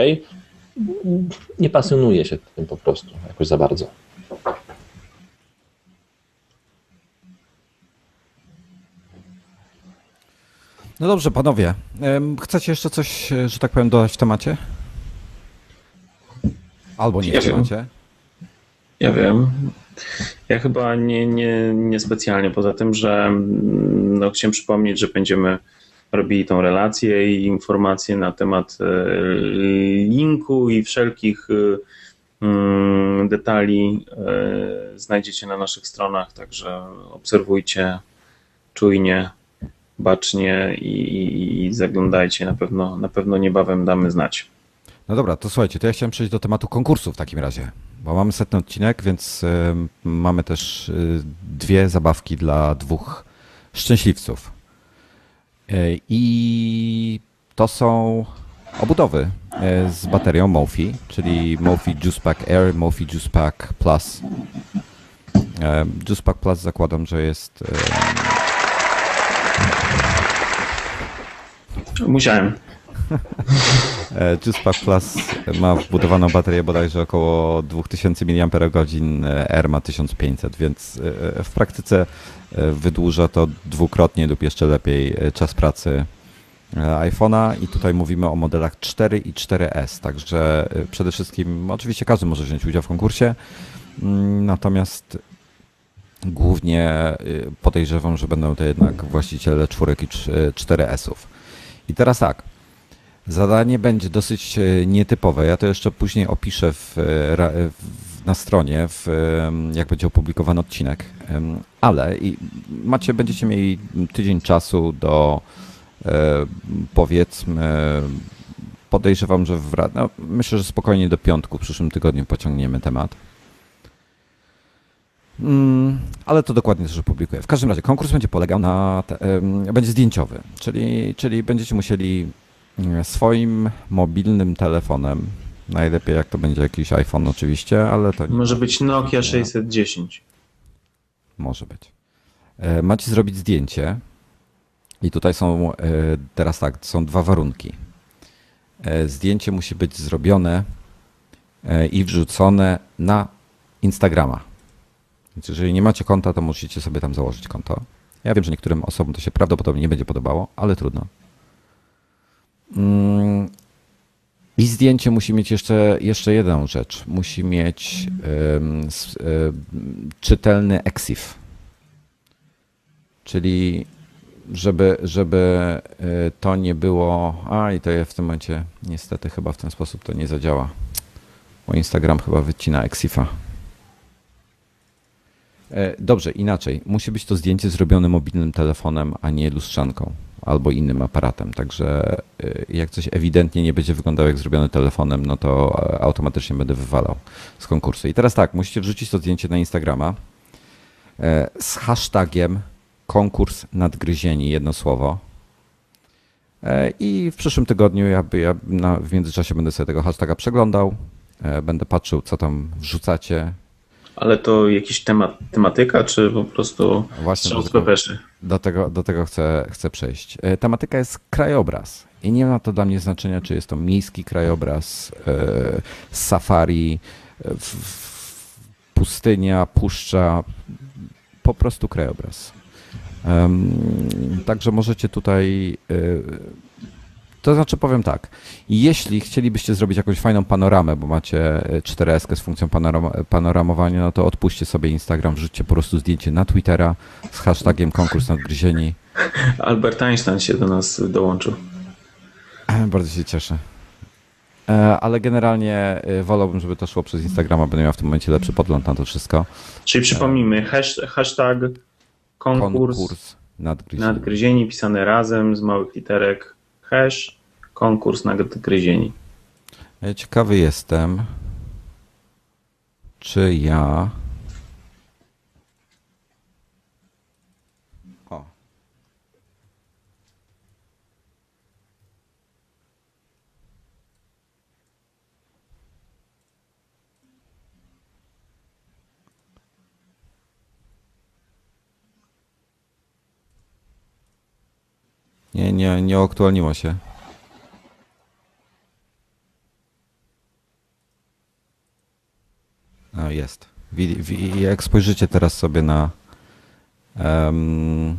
Nie pasjonuje się tym po prostu jakoś za bardzo. No dobrze, panowie. Chcecie jeszcze coś, że tak powiem, dodać w temacie? Albo nie ja macie. Ja wiem. Ja chyba nie, nie, nie specjalnie, poza tym, że mm, no, chciałem przypomnieć, że będziemy robili tą relację i informacje na temat e, linku i wszelkich e, mm, detali e, znajdziecie na naszych stronach, także obserwujcie czujnie, bacznie i, i, i zaglądajcie. Na pewno, na pewno niebawem damy znać. No dobra, to słuchajcie, to ja chciałem przejść do tematu konkursu w takim razie, bo mamy setny odcinek, więc mamy też y, dwie zabawki dla dwóch szczęśliwców. Y, I to są obudowy z baterią Mofi, czyli Mofi Juice Pack Air, Mofi Juice Pack Plus. Juice Pack Plus zakładam, że jest... Musiałem. E, JuicePack Plus ma wbudowaną baterię bodajże około 2000 mAh, R ma 1500, więc e, w praktyce e, wydłuża to dwukrotnie lub jeszcze lepiej czas pracy iPhone'a i tutaj mówimy o modelach 4 i 4S, także przede wszystkim oczywiście każdy może wziąć udział w konkursie, mm, natomiast głównie podejrzewam, że będą to jednak właściciele czwórek i 4S-ów. I teraz tak, Zadanie będzie dosyć e, nietypowe. Ja to jeszcze później opiszę w, e, na stronie, w, jak będzie opublikowany odcinek. Ale macie, będziecie mieli tydzień czasu do e, powiedzmy, podejrzewam, że w, no, myślę, że spokojnie do piątku w przyszłym tygodniu pociągniemy temat. Mm, ale to dokładnie też opublikuję. W każdym razie konkurs będzie polegał na, te, będzie zdjęciowy, czyli, czyli będziecie musieli swoim mobilnym telefonem. Najlepiej jak to będzie jakiś iPhone oczywiście, ale to nie. Może być Nokia 610. Może być. E, macie zrobić zdjęcie i tutaj są e, teraz tak, są dwa warunki. E, zdjęcie musi być zrobione i wrzucone na Instagrama. Więc jeżeli nie macie konta, to musicie sobie tam założyć konto. Ja wiem, że niektórym osobom to się prawdopodobnie nie będzie podobało, ale trudno. Mm, I zdjęcie musi mieć jeszcze, jeszcze jedną rzecz. Musi mieć czytelny EXIF. Czyli żeby, żeby e, to nie było. A i to ja w tym momencie niestety chyba w ten sposób to nie zadziała. Bo Instagram chyba wycina EXIFa. E, dobrze, inaczej. Musi być to zdjęcie zrobione mobilnym telefonem, a nie lustrzanką albo innym aparatem. Także y, jak coś ewidentnie nie będzie wyglądało jak zrobione telefonem, no to e, automatycznie będę wywalał z konkursu. I teraz tak, musicie wrzucić to zdjęcie na Instagrama e, z hashtagiem konkurs nadgryzieni, jedno słowo. E, I w przyszłym tygodniu ja, ja na, w międzyczasie będę sobie tego hashtaga przeglądał, będę patrzył, co tam wrzucacie, ale to jakiś temat, tematyka, czy po prostu Właśnie do tego, do tego, do tego chcę, chcę przejść. E, tematyka jest krajobraz. I nie ma to dla mnie znaczenia, czy jest to miejski krajobraz, e, safari, pustynia, puszcza, po prostu krajobraz. Także możecie tutaj. To znaczy, powiem tak. Jeśli chcielibyście zrobić jakąś fajną panoramę, bo macie 4S z funkcją panoram panoramowania, no to odpuśćcie sobie Instagram, wrzućcie po prostu zdjęcie na Twittera z hashtagiem konkurs nadgryzieni. Albert Einstein się do nas dołączył. Bardzo się cieszę. E, ale generalnie e, wolałbym, żeby to szło przez Instagrama, będę miał w tym momencie lepszy podgląd na to wszystko. Czyli przypomnijmy, hashtag konkurs, konkurs nadgryzieni. nadgryzieni pisane razem z małych literek, hash konkurs nadgryzieni. E, ciekawy jestem, czy ja Nie, nie, nie aktualniło się. A, jest. Jak spojrzycie teraz sobie na um,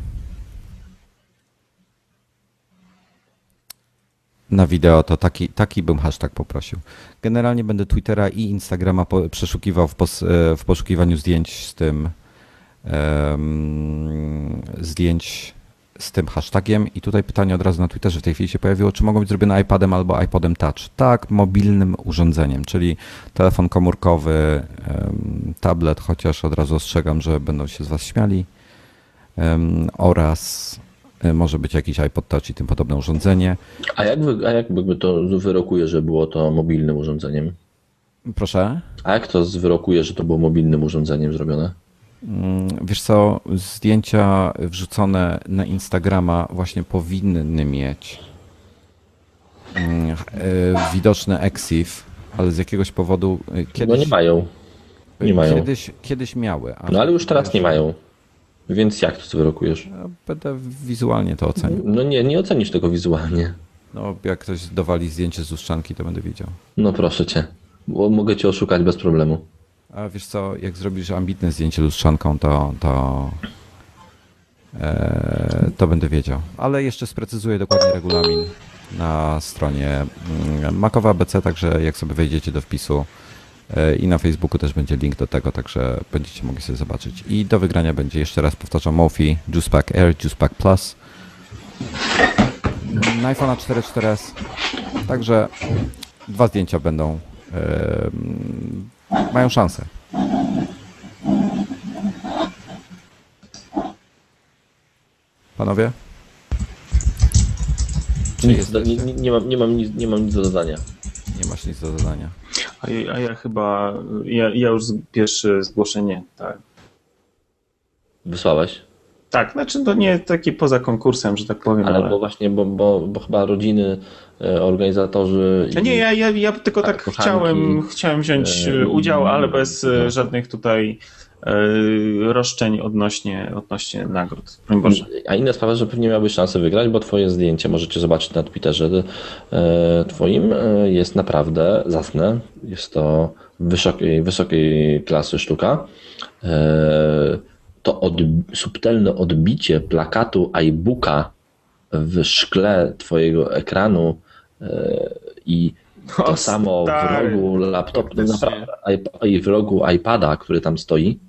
na wideo, to taki, taki bym hashtag poprosił. Generalnie będę Twittera i Instagrama po, przeszukiwał w, pos, w poszukiwaniu zdjęć z tym um, zdjęć z tym hashtagiem i tutaj pytanie od razu na Twitterze w tej chwili się pojawiło, czy mogą być zrobione iPadem albo iPodem Touch. Tak, mobilnym urządzeniem, czyli telefon komórkowy, tablet, chociaż od razu ostrzegam, że będą się z Was śmiali, oraz e, może być jakiś iPod Touch i tym podobne urządzenie. A jak, wy, a jak by to wyrokuje, że było to mobilnym urządzeniem? Proszę? A jak to zwyrokuje, że to było mobilnym urządzeniem zrobione? Mm, wiesz co, zdjęcia wrzucone na Instagrama właśnie powinny mieć mm, e, widoczne EXIF, ale z jakiegoś powodu kiedyś... No nie mają. Nie mają. Kiedyś, kiedyś miały. No ale już teraz nie mają. Więc jak to zwyrokujesz? Będę wizualnie to ocenił. No nie, nie ocenisz tego wizualnie. No jak ktoś dowali zdjęcie z lustrzanki, to będę widział. No proszę cię. Bo mogę cię oszukać bez problemu. A wiesz co, jak zrobisz ambitne zdjęcie lustrzanką, to, to, e, to będę wiedział. Ale jeszcze sprecyzuję dokładnie regulamin na stronie mm, Makowa ABC, także jak sobie wejdziecie do wpisu e, i na Facebooku też będzie link do tego, także będziecie mogli sobie zobaczyć. I do wygrania będzie jeszcze raz powtarzam Mofi, Juicepack Air, Juicepack Plus na iPhone'a 4 4S. Także dwa zdjęcia będą mają szansę. Panowie? Nic, nie, nie, nie, mam, nie, mam nic, nie mam nic do dodania. Nie masz nic do dodania. A ja, a ja chyba, ja, ja już pierwsze zgłoszenie, tak. Wysłałeś? Tak, znaczy to nie takie poza konkursem, że tak powiem. Ale, ale... bo właśnie, bo, bo, bo chyba rodziny, e, organizatorzy. Nie, ja, ja, ja tylko tak, tak chciałem, chciałem wziąć e, udział, ale bez e, no. żadnych tutaj roszczeń odnośnie, odnośnie nagród. A inna sprawa, że pewnie miałbyś szansę wygrać, bo twoje zdjęcie możecie zobaczyć na Twitterze twoim jest naprawdę zacne. Jest to wysokiej, wysokiej klasy sztuka to od, subtelne odbicie plakatu iBooka w szkle twojego ekranu i to o, samo stary. w rogu laptopu, i w rogu iPada, który tam stoi.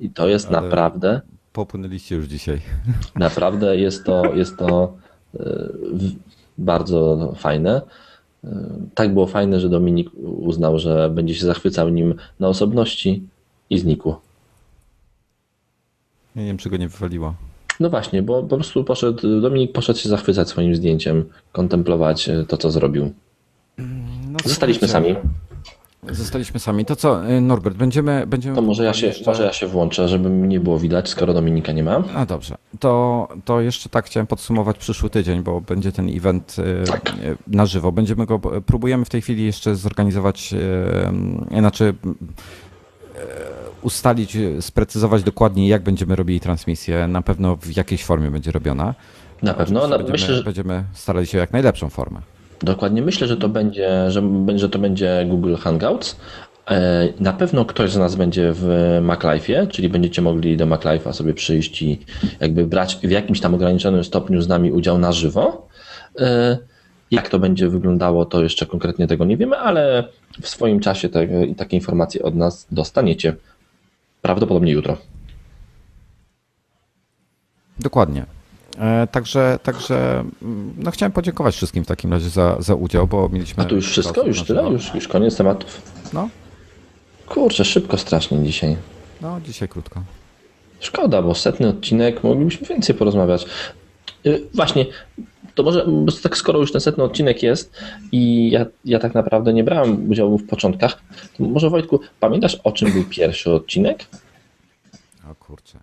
I to jest Ale naprawdę. Popłynęliście już dzisiaj. Naprawdę jest to, jest to yy, bardzo fajne. Yy, tak było fajne, że Dominik uznał, że będzie się zachwycał nim na osobności i znikło. Ja nie wiem, czy go nie wywaliło. No właśnie, bo po prostu poszedł, Dominik poszedł się zachwycać swoim zdjęciem, kontemplować e, to, co zrobił. No, Zostaliśmy sami. Zostaliśmy sami. To co, e, Norbert, będziemy... będziemy to może ja, się, jeszcze... może ja się włączę, żeby nie było widać, skoro Dominika nie ma. A dobrze. To, to jeszcze tak chciałem podsumować przyszły tydzień, bo będzie ten event e, tak. na żywo. Będziemy go, próbujemy w tej chwili jeszcze zorganizować, znaczy ustalić, sprecyzować dokładnie, jak będziemy robili transmisję. Na pewno w jakiejś formie będzie robiona. Na pewno. No, będziemy, myślę, że... będziemy starali się jak najlepszą formę. Dokładnie. Myślę, że to będzie, że, że to będzie Google Hangouts, E, na pewno ktoś z nas będzie w MacLife'ie, czyli będziecie mogli do MacLife'a sobie przyjść i jakby brać w jakimś tam ograniczonym stopniu z nami udział na żywo. E, jak to będzie wyglądało, to jeszcze konkretnie tego nie wiemy, ale w swoim czasie te, takie informacje od nas dostaniecie. Prawdopodobnie jutro. Dokładnie. E, także, także mm, no chciałem podziękować wszystkim w takim razie za, za udział, bo mieliśmy. A tu już wszystko? Już tyle? Już, już koniec tematów? No. Kurczę, szybko strasznie dzisiaj. No, dzisiaj krótko. Szkoda, bo setny odcinek, moglibyśmy więcej porozmawiać. Yy, właśnie, to może, tak skoro już ten setny odcinek jest i ja, ja tak naprawdę nie brałem udziału w początkach, to może Wojtku, pamiętasz o czym był pierwszy odcinek? O kurczę.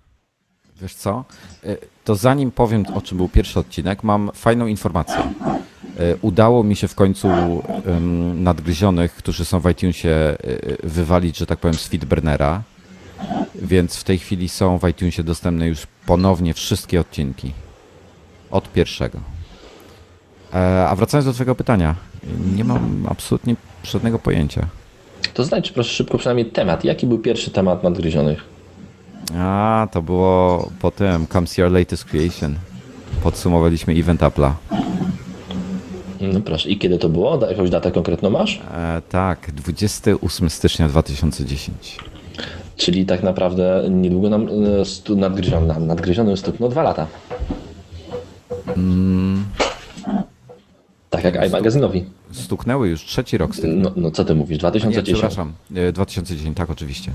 Wiesz co? Y, to zanim powiem, o czym był pierwszy odcinek, mam fajną informację. Y, udało mi się w końcu nadgryzionych, którzy są w iTunesie, y, wywalić, że tak powiem, z Feedburnera. Więc w tej chwili są w iTunesie dostępne już ponownie wszystkie odcinki. Od pierwszego. E, a wracając do Twojego pytania, nie mam absolutnie żadnego pojęcia. To znajdź proszę szybko przynajmniej temat. Jaki był pierwszy temat nadgryzionych? A, to było potem Comes Your Latest Creation. Podsumowaliśmy event Apple'a. No proszę, i kiedy to było? Jakąś datę konkretną masz? E, tak, 28 stycznia 2010. Czyli tak naprawdę niedługo nam e, stu, nadgryziony, nam nadgryziony stuknął dwa lata. Mm. Tak jak iMagazynowi. Stuknęły już trzeci rok z tym. No, no co ty mówisz, 2010? Nie, przepraszam, 2010, e, tak oczywiście.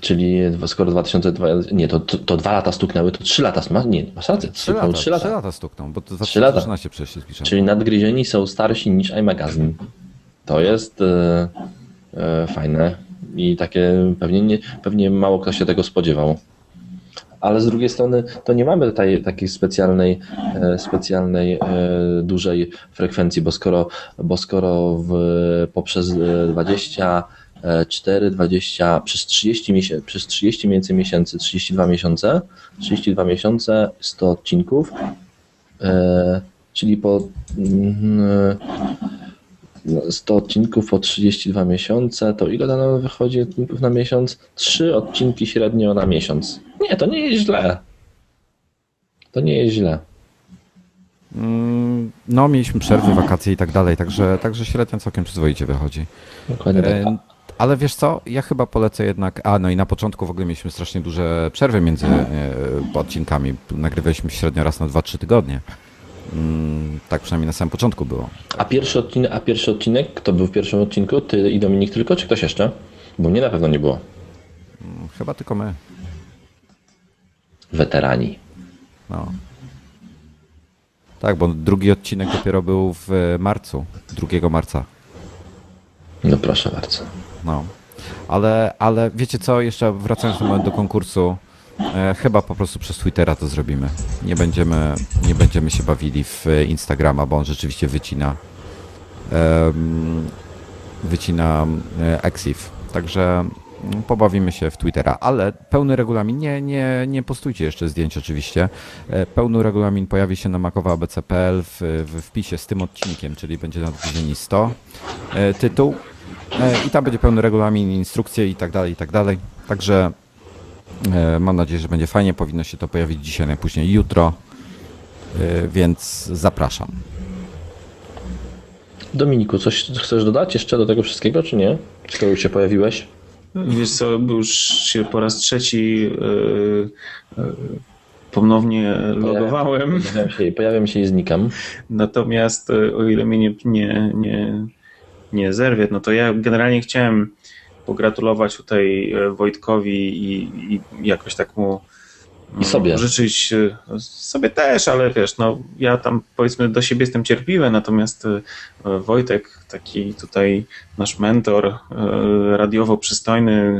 Czyli skoro 2020, nie, to, to, to, dwa lata stuknęły, to trzy lata, nie, masz rację, trzy lata, trzy lata. Trzy lata stukną, bo to 2013 przecież się. Czyli nadgryzieni są starsi niż iMagazine. To jest e, e, fajne i takie pewnie, nie, pewnie mało kto się tego spodziewał. Ale z drugiej strony to nie mamy tutaj takiej specjalnej, e, specjalnej e, dużej frekwencji, bo skoro, bo skoro w, poprzez 20 4, 20, przez 30 miesięcy, przez 30 więcej miesięcy, 32 miesiące, 32 miesiące, 100 odcinków, e, czyli po 100 mm, odcinków po 32 miesiące, to ile nam wychodzi odcinków na miesiąc? 3 odcinki średnio na miesiąc. Nie, to nie jest źle. To nie jest źle. Mm, no, mieliśmy przerwy, wakacje i tak dalej, także, także średnio całkiem przyzwoicie wychodzi. Dokładnie tak. E, ale wiesz co, ja chyba polecę jednak. A no i na początku w ogóle mieliśmy strasznie duże przerwy między e, odcinkami. Nagrywaliśmy średnio raz na 2-3 tygodnie. Mm, tak przynajmniej na samym początku było. A pierwszy, odcinek, a pierwszy odcinek, kto był w pierwszym odcinku? Ty i Dominik tylko, czy ktoś jeszcze? Bo mnie na pewno nie było. Mm, chyba tylko my. Weterani. No. Tak, bo drugi odcinek dopiero był w marcu, 2 marca. No proszę bardzo. No. Ale, ale wiecie co, jeszcze wracając do konkursu, e, chyba po prostu przez Twittera to zrobimy. Nie będziemy, nie będziemy się bawili w Instagrama, bo on rzeczywiście wycina e, wycina e, Exif. Także mm, pobawimy się w Twittera, ale pełny regulamin, nie, nie, nie postujcie jeszcze zdjęć oczywiście. E, pełny regulamin pojawi się na makowaabc.pl w, w wpisie z tym odcinkiem, czyli będzie nadgryzieni 100. E, tytuł E, I tam będzie pełny regulamin, instrukcje i tak dalej, i tak dalej. Także e, mam nadzieję, że będzie fajnie. Powinno się to pojawić dzisiaj, najpóźniej jutro, e, więc zapraszam. Dominiku, coś chcesz dodać jeszcze do tego wszystkiego, czy nie? Skoro już się pojawiłeś? Wiesz co, już się po raz trzeci yy, yy, ponownie logowałem. Pojawiam się, pojawiam się i znikam. Natomiast o ile mnie nie, nie, nie nie zerwie, no to ja generalnie chciałem pogratulować tutaj e, Wojtkowi i, i jakoś tak mu i sobie. życzyć e, sobie też, ale wiesz, no ja tam powiedzmy do siebie jestem cierpliwy, natomiast e, Wojtek, taki tutaj nasz mentor, radiowo przystojny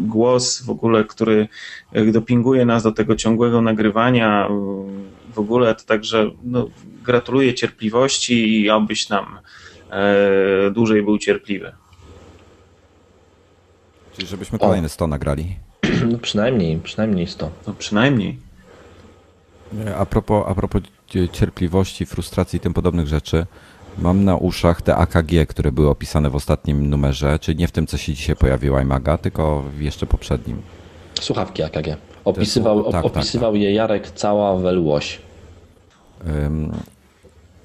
głos w ogóle, który dopinguje nas do tego ciągłego nagrywania, w ogóle to także no, gratuluję cierpliwości i obyś nam dłużej był cierpliwy. Czyli żebyśmy kolejne 100 nagrali. No przynajmniej, przynajmniej 100. No przynajmniej. A propos, a propos cierpliwości, frustracji i tym podobnych rzeczy, Mam na uszach te AKG, które były opisane w ostatnim numerze, czyli nie w tym, co się dzisiaj pojawiło iMaga, tylko w jeszcze poprzednim. Słuchawki AKG. Opisywał, tak, opisywał tak, tak. je Jarek cała welłoś.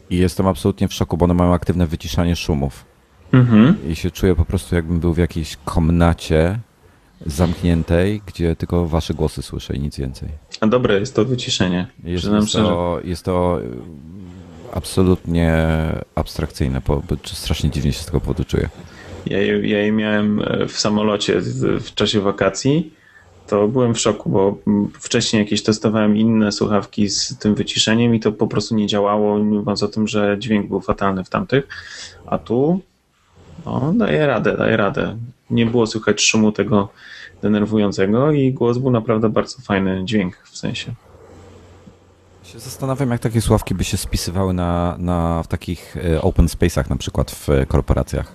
I jestem absolutnie w szoku, bo one mają aktywne wyciszanie szumów. Mhm. I się czuję po prostu, jakbym był w jakiejś komnacie zamkniętej, gdzie tylko wasze głosy słyszę i nic więcej. A dobre jest to wyciszenie. Jest, jest, to, jest to absolutnie abstrakcyjne, bo, bo strasznie dziwnie się z tego powodu czuję. Ja, ja je miałem e, w samolocie w czasie wakacji, to byłem w szoku, bo wcześniej jakieś testowałem inne słuchawki z tym wyciszeniem i to po prostu nie działało, mówiąc o tym, że dźwięk był fatalny w tamtych, a tu no, daje radę, daje radę. Nie było słychać szumu tego denerwującego i głos był naprawdę bardzo fajny dźwięk w sensie się zastanawiam, jak takie sławki by się spisywały na, na, w takich e, open space'ach, na przykład w korporacjach.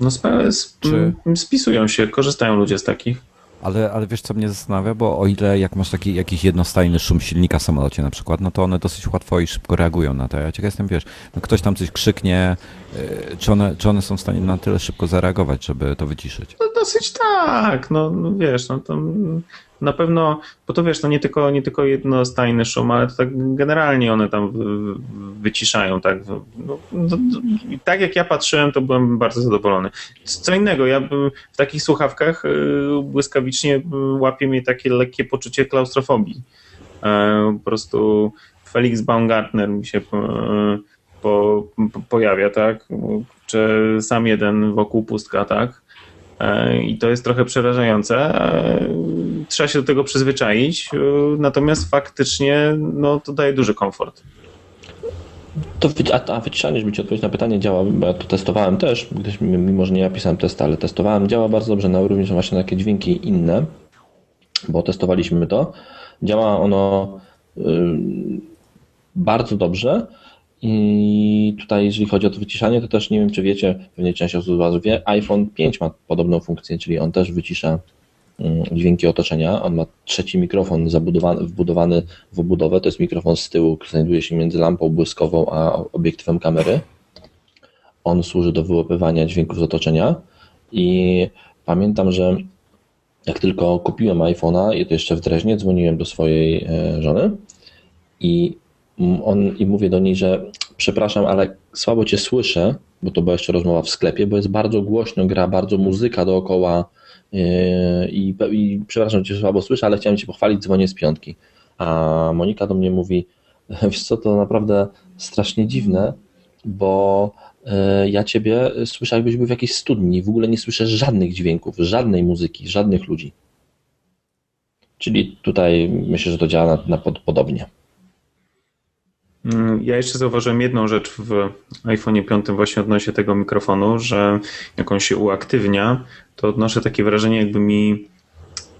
No sp- Czy... spisują się, korzystają ludzie z takich. Ale, ale wiesz, co mnie zastanawia, bo o ile jak masz taki jakiś jednostajny szum silnika w samolocie na przykład, no to one dosyć łatwo i szybko reagują na to. Ja ciekaw jestem, wiesz, no ktoś tam coś krzyknie, e, czy one, czy one są w stanie na tyle szybko zareagować, żeby to wyciszyć? No dosyć tak, no, no wiesz, no to na pewno, bo to wiesz, no nie tylko, nie tylko jednostajny szum, ale to tak generalnie one tam wyciszają, tak. No, no, tak jak ja patrzyłem, to byłem bardzo zadowolony. Co innego, ja w takich słuchawkach y, błyskawicznie łapie mnie takie lekkie poczucie klaustrofobii. E, po prostu Felix Baumgartner mi się po, po, pojawia, tak? Czy sam jeden wokół pustka, tak? E, I to jest trochę przerażające. E, trzeba się do tego przyzwyczaić, e, natomiast faktycznie no, to daje duży komfort. To, a, a wyciszanie, żeby Ci odpowiedzieć na pytanie, działa, bo ja to testowałem też, gdyż, mimo że nie ja pisałem testy, ale testowałem, działa bardzo dobrze na również właśnie na takie dźwięki inne, bo testowaliśmy to. Działa ono y, bardzo dobrze, i tutaj, jeżeli chodzi o to wyciszanie, to też nie wiem, czy wiecie, pewnie część osób z Was wie, iPhone 5 ma podobną funkcję, czyli on też wycisza mm, dźwięki otoczenia. On ma trzeci mikrofon zabudowany, wbudowany w obudowę. To jest mikrofon z tyłu, który znajduje się między lampą błyskową a obiektywem kamery. On służy do wyłapywania dźwięków z otoczenia. I pamiętam, że jak tylko kupiłem iPhone'a, i to jeszcze w Dreźnie, dzwoniłem do swojej e, żony i on, i mówię do niej, że przepraszam, ale słabo cię słyszę, bo to była jeszcze rozmowa w sklepie, bo jest bardzo głośno, gra bardzo muzyka dookoła yy, i, i przepraszam cię, słabo słyszę, ale chciałem cię pochwalić, dzwonię z piątki. A Monika do mnie mówi, wiesz co, to naprawdę strasznie dziwne, bo yy, ja ciebie słyszę jakbyś był w jakiejś studni, w ogóle nie słyszę żadnych dźwięków, żadnej muzyki, żadnych ludzi. Czyli tutaj myślę, że to działa na, na pod, podobnie. Mm, ja jeszcze zauważyłem jedną rzecz w iPhone 5 właśnie odnośnie tego mikrofonu, że jak on się uaktywnia, to odnoszę takie wrażenie, jakby mi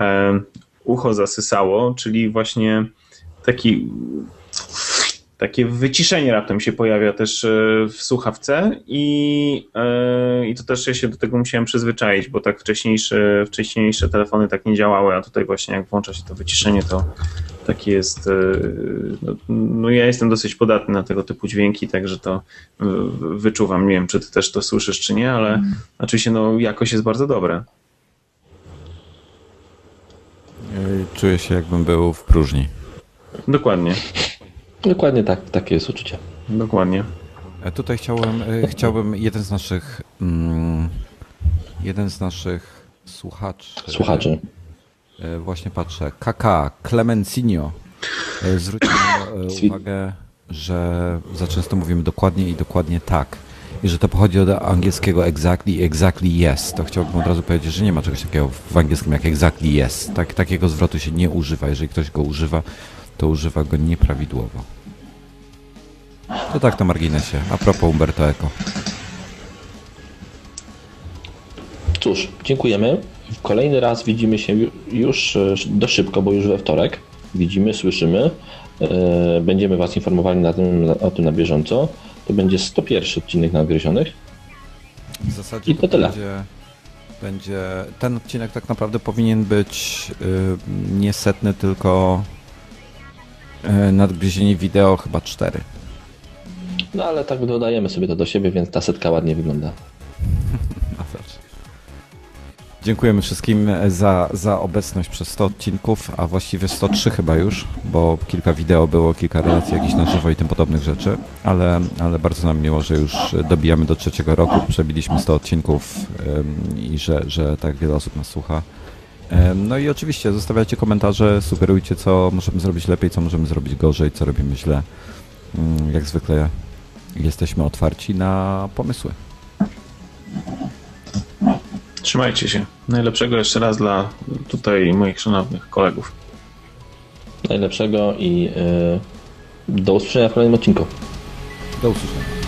e, ucho zasysało, czyli właśnie taki takie wyciszenie raptem się pojawia też e, w słuchawce i, e, i to też ja się do tego musiałem przyzwyczaić, bo tak wcześniejsze, wcześniejsze telefony tak nie działały, a tutaj właśnie jak włącza się to wyciszenie, to taki jest, e, no, no, ja jestem dosyć podatny na tego typu dźwięki, także to wyczuwam, nie wiem czy ty też to słyszysz czy nie, ale mm. oczywiście no jakość jest bardzo dobra. Czuję się jakbym był w próżni. Dokładnie. Dokładnie tak, takie jest uczucie. Dokładnie. E, tutaj chciałem, e, chciałbym jeden z naszych mm, jeden z naszych słuchaczy. Słuchaczy. E, właśnie patrzę. KK, Clemencinio. Zwróćmy uwagę, że za często mówimy dokładnie i dokładnie tak. I że to pochodzi od angielskiego exactly i exactly yes. To chciałbym od razu powiedzieć, że nie ma czegoś takiego w angielskim jak exactly yes. Tak, takiego zwrotu się nie używa. Jeżeli ktoś go używa, to używa go nieprawidłowo. To tak na marginesie. A propos Umberto Eco. Cóż, dziękujemy. Kolejny raz widzimy się już e, do szybko, bo już we wtorek. Widzimy, słyszymy. E, będziemy Was informowali na tym, o tym na bieżąco. To będzie 101 odcinek nadgryzionych. W zasadzie I to, to tyle. Będzie, będzie, ten odcinek tak naprawdę powinien być yy, nie setny, tylko E, nadgryzienie wideo chyba cztery. No ale tak dodajemy sobie to do siebie, więc ta setka ładnie wygląda. Dziękujemy wszystkim za, za obecność przez 100 odcinków, a właściwie 103 chyba już, bo kilka wideo było, kilka relacji jakichś na żywo i tym podobnych rzeczy, ale, ale bardzo nam miło, że już dobijamy do trzeciego roku, przebiliśmy 100 odcinków ym, i że, że tak wiele osób nas słucha. Ym, no i oczywiście zostawiajcie komentarze, sugerujcie co możemy zrobić lepiej, co możemy zrobić gorzej, co robimy źle. Ym, jak zwykle jesteśmy otwarci na pomysły. Trzymajcie się. Najlepszego jeszcze raz dla tutaj moich szanownych kolegów. Najlepszego i yy, do usłyszenia w kolejnym odcinku. Do usłyszenia.